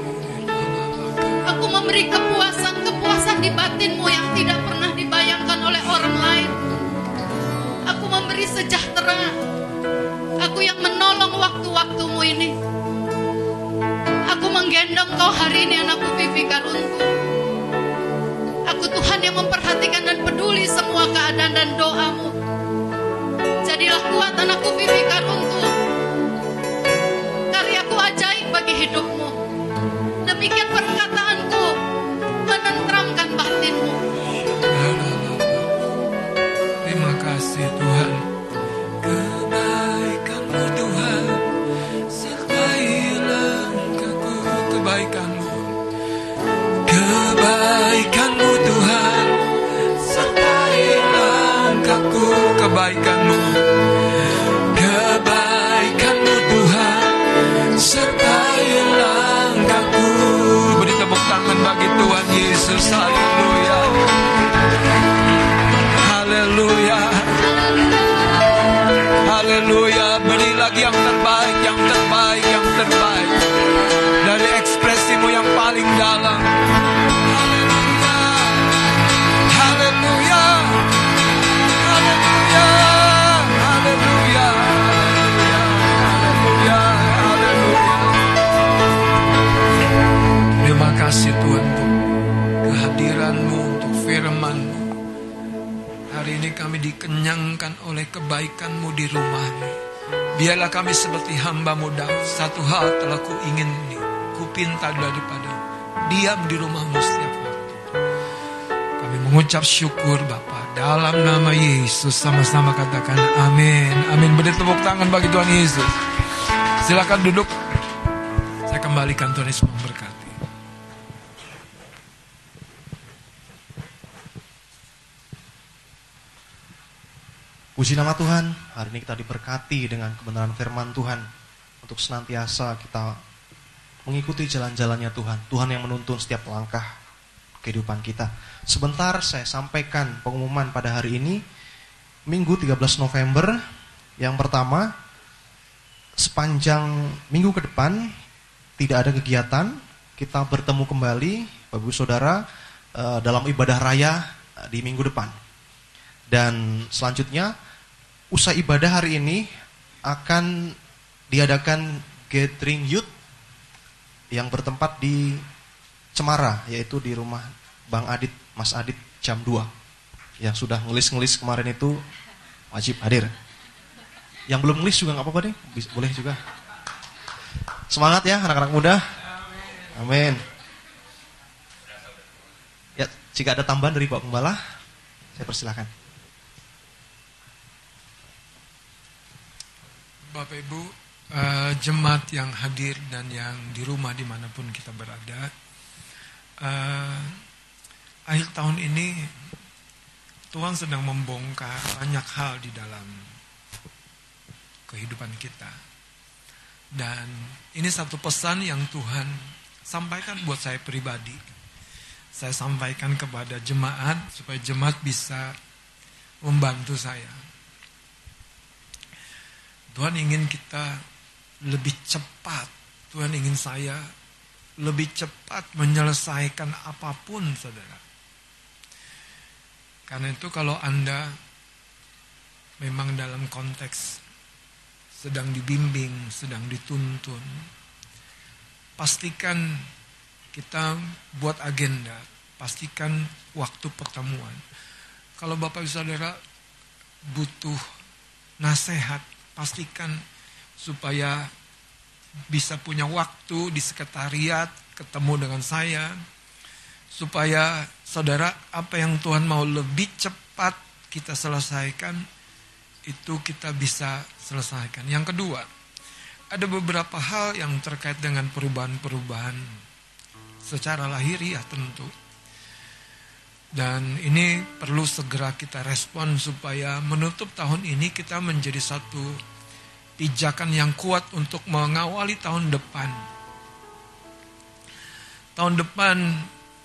Aku memberi kepuasan-kepuasan di batinmu yang tidak pernah dibayangkan oleh orang lain. Aku memberi sejahtera. Aku yang menolong waktu-waktumu ini. Aku menggendong kau hari ini anakku Vivi Karuntu. Aku Tuhan yang memperhatikan dan peduli semua keadaan dan doamu. Jadilah kuat anakku Vivi Karuntu. Karyaku ajaib bagi hidupmu. Demikian perkataanku menenteramkan batinmu. Terima kasih Tuhan Kebaikanmu Tuhan. Sertai langkahku Kebaikanmu. Kebaikanmu Tuhan. Sertai langkahku. Beri tepuk tangan bagi Tuhan Yesus Haleluya dikenyangkan oleh kebaikanmu di rumahmu. Biarlah kami seperti hambamu Daud. Satu hal telah ku ingin ini. Ku pinta daripada diam di rumahmu setiap waktu. Kami mengucap syukur Bapa Dalam nama Yesus sama-sama katakan amin. Amin. Beri tepuk tangan bagi Tuhan Yesus. Silakan duduk. Saya kembalikan Tuhan Yesus memberkati. Puji nama Tuhan, hari ini kita diberkati dengan kebenaran firman Tuhan untuk senantiasa kita mengikuti jalan-jalannya Tuhan. Tuhan yang menuntun setiap langkah kehidupan kita. Sebentar saya sampaikan pengumuman pada hari ini, Minggu 13 November. Yang pertama, sepanjang minggu ke depan tidak ada kegiatan, kita bertemu kembali, Bapak Ibu Saudara, eh, dalam ibadah raya di minggu depan. Dan selanjutnya, usai ibadah hari ini akan diadakan gathering youth yang bertempat di Cemara, yaitu di rumah Bang Adit, Mas Adit jam 2. Yang sudah ngelis-ngelis kemarin itu wajib hadir. Yang belum ngelis juga nggak apa-apa bis- boleh juga. Semangat ya anak-anak muda. Amin. Ya, jika ada tambahan dari Pak Gembala, saya persilahkan. Bapak Ibu, uh, jemaat yang hadir dan yang di rumah di mana pun kita berada, uh, akhir tahun ini Tuhan sedang membongkar banyak hal di dalam kehidupan kita. Dan ini satu pesan yang Tuhan sampaikan buat saya pribadi. Saya sampaikan kepada jemaat supaya jemaat bisa membantu saya. Tuhan ingin kita lebih cepat. Tuhan ingin saya lebih cepat menyelesaikan apa pun, saudara. Karena itu kalau Anda memang dalam konteks sedang dibimbing, sedang dituntun, pastikan kita buat agenda, pastikan waktu pertemuan. Kalau Bapak Ibu Saudara butuh nasihat, pastikan supaya bisa punya waktu di sekretariat ketemu dengan saya supaya saudara apa yang Tuhan mau lebih cepat kita selesaikan itu kita bisa selesaikan. Yang kedua, ada beberapa hal yang terkait dengan perubahan-perubahan secara lahiriah tentu. Dan ini perlu segera kita respon supaya menutup tahun ini kita menjadi satu pijakan yang kuat untuk mengawali tahun depan. Tahun depan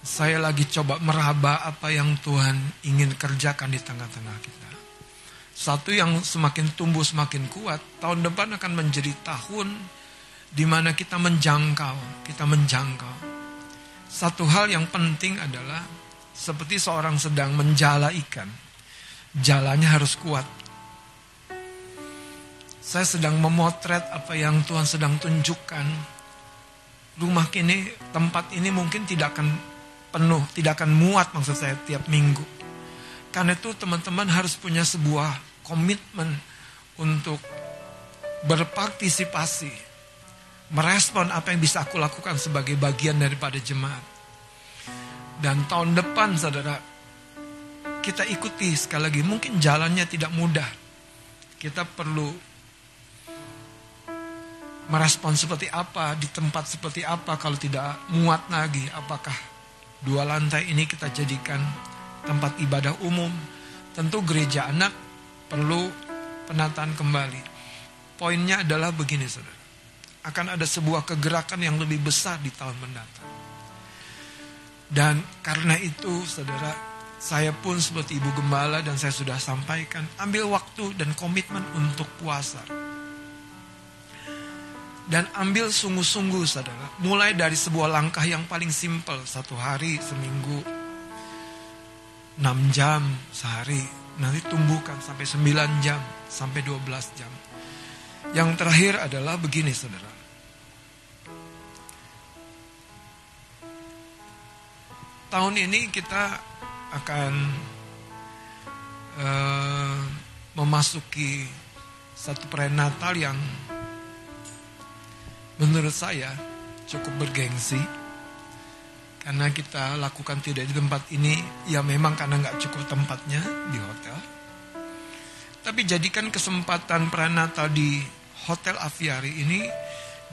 saya lagi coba meraba apa yang Tuhan ingin kerjakan di tengah-tengah kita. Satu yang semakin tumbuh semakin kuat, tahun depan akan menjadi tahun di mana kita menjangkau, kita menjangkau. Satu hal yang penting adalah seperti seorang sedang menjala ikan. Jalannya harus kuat. Saya sedang memotret apa yang Tuhan sedang tunjukkan. Rumah ini, tempat ini mungkin tidak akan penuh, tidak akan muat maksud saya tiap minggu. Karena itu teman-teman harus punya sebuah komitmen untuk berpartisipasi, merespon apa yang bisa aku lakukan sebagai bagian daripada jemaat. Dan tahun depan saudara, kita ikuti sekali lagi. Mungkin jalannya tidak mudah. Kita perlu merespon seperti apa, di tempat seperti apa kalau tidak muat lagi. Apakah dua lantai ini kita jadikan tempat ibadah umum. Tentu gereja anak perlu penataan kembali. Poinnya adalah begini saudara. Akan ada sebuah kegerakan yang lebih besar di tahun mendatang. Dan karena itu saudara, saya pun seperti ibu gembala dan saya sudah sampaikan, ambil waktu dan komitmen untuk puasa. Dan ambil sungguh-sungguh saudara, mulai dari sebuah langkah yang paling simpel, satu hari, seminggu, enam jam sehari, nanti tumbuhkan sampai 9 jam, sampai 12 jam. Yang terakhir adalah begini saudara, tahun ini kita akan uh, memasuki satu perayaan Natal yang menurut saya cukup bergengsi. Karena kita lakukan tidak di tempat ini ya memang karena nggak cukup tempatnya di hotel. Tapi jadikan kesempatan perayaan Natal di Hotel Aviari ini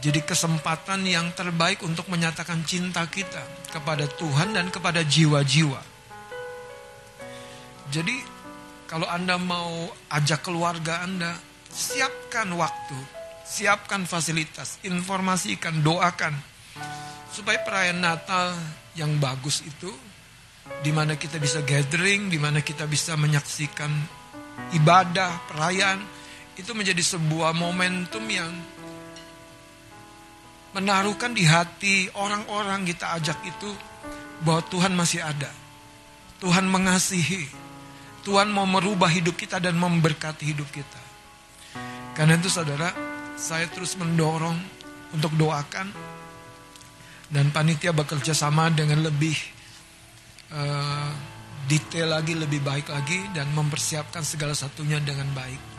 jadi kesempatan yang terbaik untuk menyatakan cinta kita kepada Tuhan dan kepada jiwa-jiwa. Jadi kalau Anda mau ajak keluarga Anda, siapkan waktu, siapkan fasilitas, informasikan, doakan supaya perayaan Natal yang bagus itu di mana kita bisa gathering, di mana kita bisa menyaksikan ibadah, perayaan itu menjadi sebuah momentum yang menaruhkan di hati orang-orang kita ajak itu bahwa Tuhan masih ada. Tuhan mengasihi. Tuhan mau merubah hidup kita dan memberkati hidup kita. Karena itu saudara, saya terus mendorong untuk doakan dan panitia bekerja sama dengan lebih uh, detail lagi, lebih baik lagi dan mempersiapkan segala satunya dengan baik.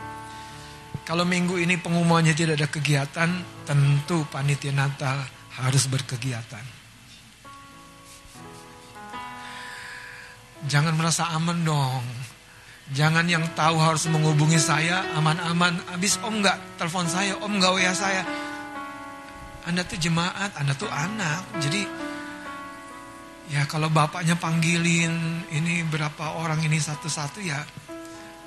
Kalau minggu ini pengumumannya tidak ada kegiatan, tentu panitia Natal harus berkegiatan. Jangan merasa aman dong. Jangan yang tahu harus menghubungi saya aman-aman. Habis om nggak telepon saya, om nggak wa saya. Anda tuh jemaat, Anda tuh anak. Jadi ya kalau bapaknya panggilin ini berapa orang ini satu-satu ya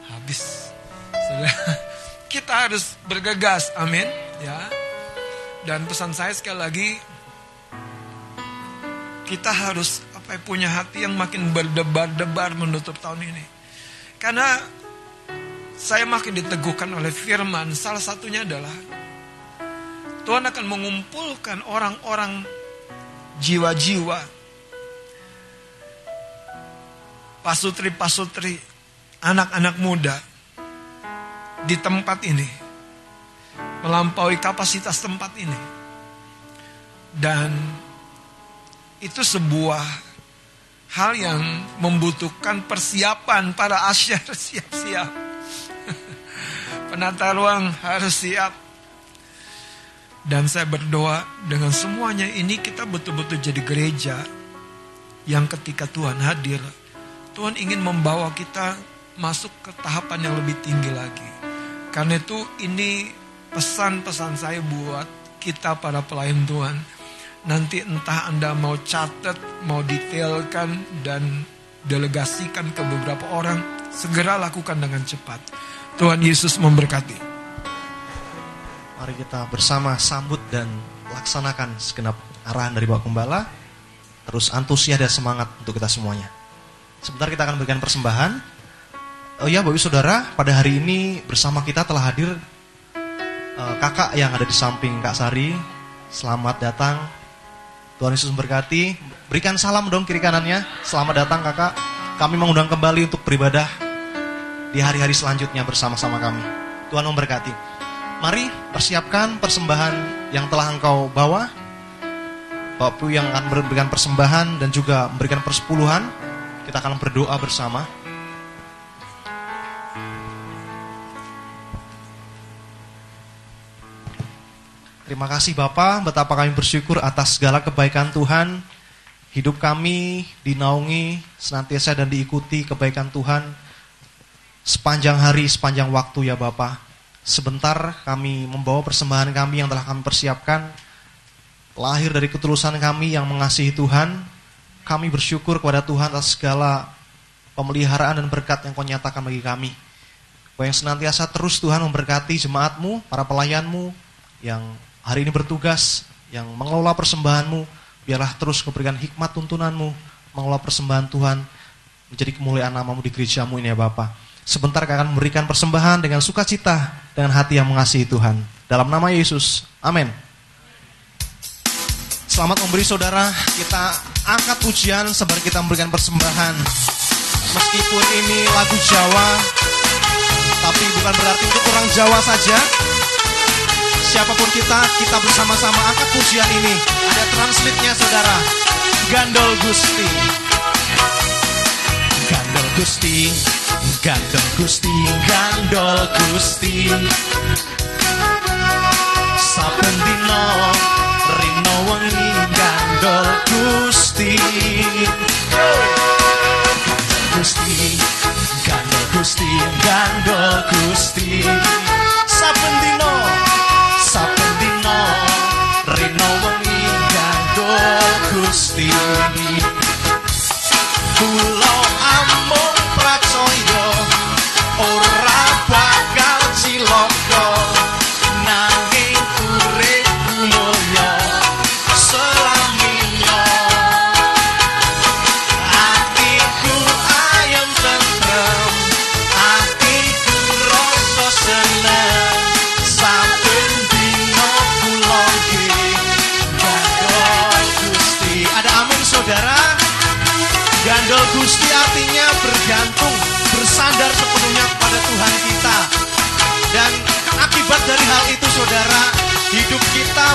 habis. Sudah. Kita harus bergegas, amin. Ya. Dan pesan saya sekali lagi, kita harus apa ya, punya hati yang makin berdebar-debar menutup tahun ini. Karena saya makin diteguhkan oleh firman, salah satunya adalah Tuhan akan mengumpulkan orang-orang jiwa-jiwa pasutri-pasutri, anak-anak muda di tempat ini melampaui kapasitas tempat ini. Dan itu sebuah hal yang membutuhkan persiapan para asyar siap-siap. Penata ruang harus siap. Dan saya berdoa dengan semuanya ini kita betul-betul jadi gereja yang ketika Tuhan hadir, Tuhan ingin membawa kita masuk ke tahapan yang lebih tinggi lagi. Karena itu ini pesan-pesan saya buat kita para pelayan Tuhan Nanti entah Anda mau catat, mau detailkan, dan delegasikan ke beberapa orang, segera lakukan dengan cepat. Tuhan Yesus memberkati. Mari kita bersama sambut dan laksanakan segenap arahan dari Bapak Gembala. Terus antusias dan semangat untuk kita semuanya. Sebentar kita akan berikan persembahan. Oh ya, Bapak Saudara, pada hari ini bersama kita telah hadir uh, kakak yang ada di samping Kak Sari. Selamat datang Tuhan Yesus memberkati. Berikan salam dong kiri kanannya. Selamat datang kakak. Kami mengundang kembali untuk beribadah di hari-hari selanjutnya bersama-sama kami. Tuhan memberkati. Mari persiapkan persembahan yang telah engkau bawa. Bapak yang akan memberikan persembahan dan juga memberikan persepuluhan. Kita akan berdoa bersama. Terima kasih Bapak, betapa kami bersyukur atas segala kebaikan Tuhan. Hidup kami dinaungi senantiasa dan diikuti kebaikan Tuhan sepanjang hari, sepanjang waktu ya Bapak. Sebentar kami membawa persembahan kami yang telah kami persiapkan. Lahir dari ketulusan kami yang mengasihi Tuhan. Kami bersyukur kepada Tuhan atas segala pemeliharaan dan berkat yang kau nyatakan bagi kami. Kau yang senantiasa terus Tuhan memberkati jemaatmu, para pelayanmu yang hari ini bertugas yang mengelola persembahanmu, biarlah terus memberikan hikmat tuntunanmu, mengelola persembahan Tuhan, menjadi kemuliaan namamu di gerejamu ini ya Bapa. Sebentar akan memberikan persembahan dengan sukacita, dengan hati yang mengasihi Tuhan. Dalam nama Yesus, amin. Selamat memberi saudara, kita angkat pujian sebab kita memberikan persembahan. Meskipun ini lagu Jawa, tapi bukan berarti untuk orang Jawa saja, siapa pun kita, kita bersama-sama angkat pujian ini. Ada translitnya saudara. Gandol Gusti. Gandol Gusti. Gandol Gusti. Gandol Gusti. Saben dino rino wengi gandol Gusti. Gusti. Gandol Gusti. Gandol Gusti. Saben dino kanggo Gusti kula amung pracaya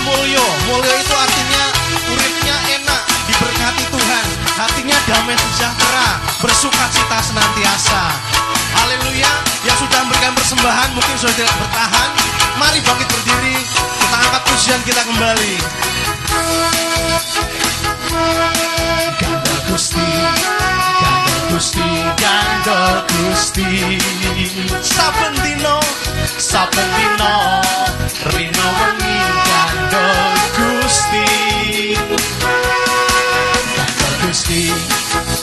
mulio mulio itu artinya uripnya enak diberkati Tuhan. Hatinya damai sejahtera bersuka cita senantiasa. Haleluya. Yang sudah memberikan persembahan mungkin sudah tidak bertahan. Mari bangkit berdiri. Kita angkat pujian kita kembali. Gandal Gusti Gandal Gusti kanggo Gusti. Saben dina saben dina rino wengi kanggo Gusti. Kanggo Gusti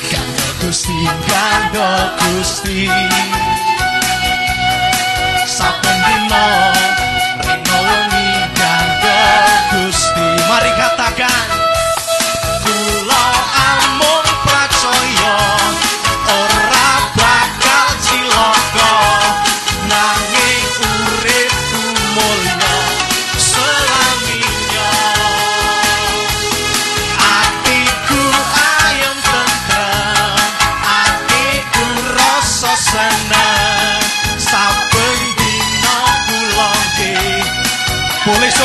kanggo Gusti kanggo Gusti. Saben dina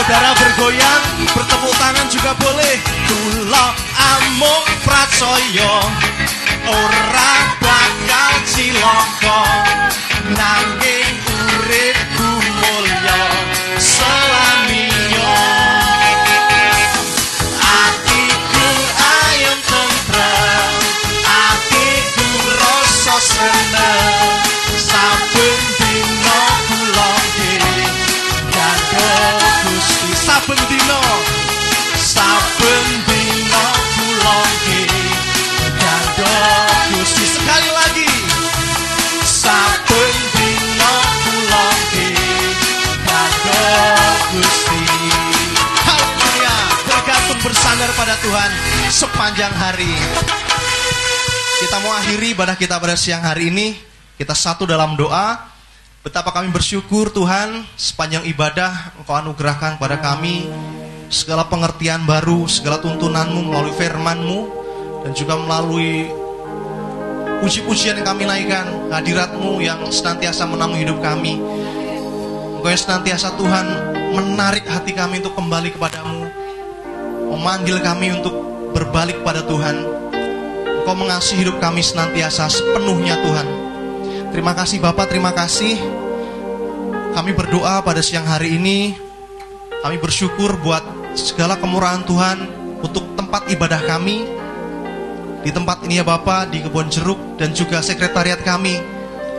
saudara bergoyang, bertepuk tangan juga boleh. Kula amung pracaya ora bakal cilaka nanging uripku mulya Tuhan sepanjang hari. Kita mau akhiri ibadah kita pada siang hari ini. Kita satu dalam doa. Betapa kami bersyukur Tuhan sepanjang ibadah Engkau anugerahkan kepada kami. Segala pengertian baru, segala tuntunanmu melalui firmanmu dan juga melalui puji-pujian yang kami naikkan, hadiratmu yang senantiasa menamu hidup kami. Engkau yang senantiasa Tuhan menarik hati kami untuk kembali kepadamu, memanggil kami untuk berbalik pada Tuhan. Engkau mengasihi hidup kami senantiasa sepenuhnya Tuhan. Terima kasih Bapak, terima kasih. Kami berdoa pada siang hari ini. Kami bersyukur buat segala kemurahan Tuhan untuk tempat ibadah kami. Di tempat ini ya Bapak, di kebun jeruk dan juga sekretariat kami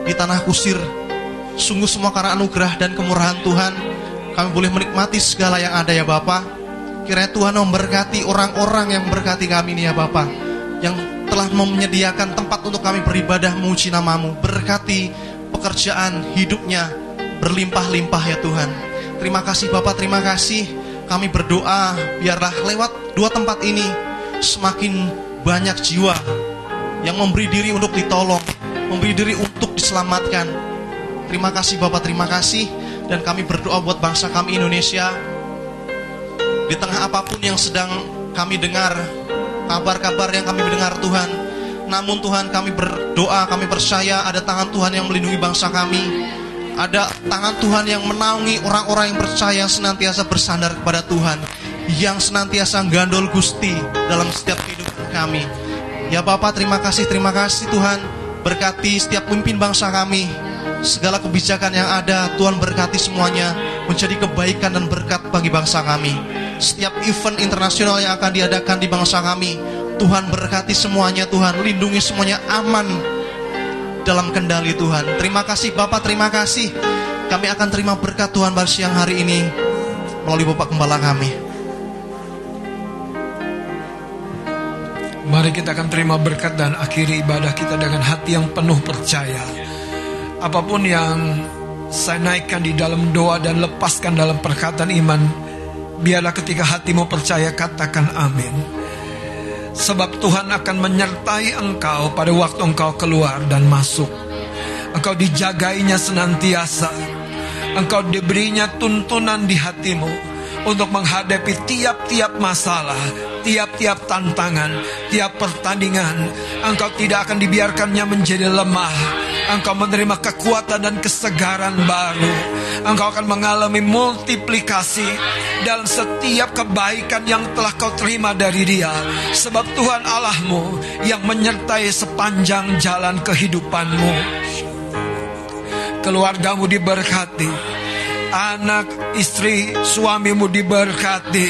di tanah kusir. Sungguh semua karena anugerah dan kemurahan Tuhan, kami boleh menikmati segala yang ada ya Bapak. Kiranya Tuhan memberkati orang-orang yang memberkati kami ini ya Bapak. Yang telah menyediakan tempat untuk kami beribadah memuji namamu. Berkati pekerjaan hidupnya berlimpah-limpah ya Tuhan. Terima kasih Bapak, terima kasih. Kami berdoa biarlah lewat dua tempat ini semakin banyak jiwa yang memberi diri untuk ditolong, memberi diri untuk diselamatkan. Terima kasih Bapak, terima kasih. Dan kami berdoa buat bangsa kami Indonesia. Di tengah apa pun yang sedang kami dengar, kabar-kabar yang kami dengar Tuhan. Namun Tuhan kami berdoa, kami percaya ada tangan Tuhan yang melindungi bangsa kami. Ada tangan Tuhan yang menaungi orang-orang yang percaya senantiasa bersandar kepada Tuhan. Yang senantiasa gandol gusti dalam setiap kehidupan kami. Ya Bapak terima kasih, terima kasih Tuhan. Berkati setiap pemimpin bangsa kami. Segala kebijakan yang ada Tuhan berkati semuanya menjadi kebaikan dan berkat bagi bangsa kami. Setiap event internasional yang akan diadakan di bangsa kami, Tuhan berkati semuanya Tuhan, lindungi semuanya aman dalam kendali Tuhan. Terima kasih Bapak, terima kasih. Kami akan terima berkat Tuhan pada siang hari ini melalui Bapak Gembala kami. Mari kita akan terima berkat dan akhiri ibadah kita dengan hati yang penuh percaya. Apa pun yang saya naikkan di dalam doa dan lepaskan dalam perkataan iman, biarlah ketika hatimu percaya katakan amin. Sebab Tuhan akan menyertai engkau pada waktu engkau keluar dan masuk. Engkau dijagainya senantiasa. Engkau diberinya tuntunan di hatimu untuk menghadapi tiap-tiap masalah, tiap-tiap tantangan, tiap pertandingan. Engkau tidak akan dibiarkannya menjadi lemah. Engkau menerima kekuatan dan kesegaran baru. Engkau akan mengalami multiplikasi dalam setiap kebaikan yang telah kau terima dari Dia, sebab Tuhan Allahmu yang menyertai sepanjang jalan kehidupanmu. Keluargamu diberkati, anak, istri, suamimu diberkati.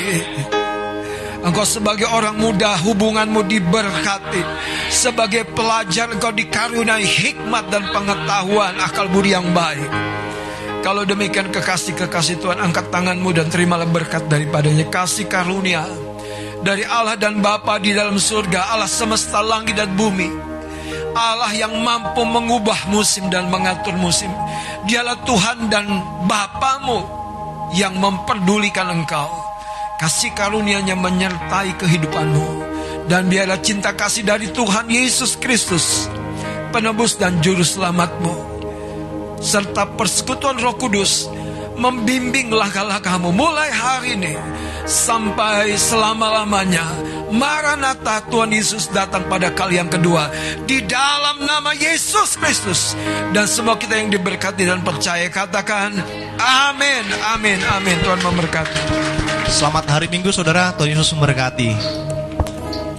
Engkau sebagai orang muda hubunganmu diberkati. Sebagai pelajar engkau dikaruniai hikmat dan pengetahuan akal budi yang baik. Kalau demikian kekasih-kekasih Tuhan angkat tanganmu dan terimalah berkat daripadanya kasih karunia dari Allah dan Bapa di dalam surga Allah semesta langit dan bumi Allah yang mampu mengubah musim dan mengatur musim Dialah Tuhan dan Bapamu yang memperdulikan engkau Kasih karunia-Nya menyertai kehidupanmu dan biarlah cinta kasih dari Tuhan Yesus Kristus penebus dan juru selamatmu serta persekutuan Roh Kudus membimbing langkah-langkahmu mulai hari ini sampai selama-lamanya. Maranatha Tuhan Yesus datang pada kali yang kedua di dalam nama Yesus Kristus dan semua kita yang diberkati dan percaya katakan amin amin amin Tuhan memberkati. Selamat hari Minggu saudara, Tuhan Yesus memberkati.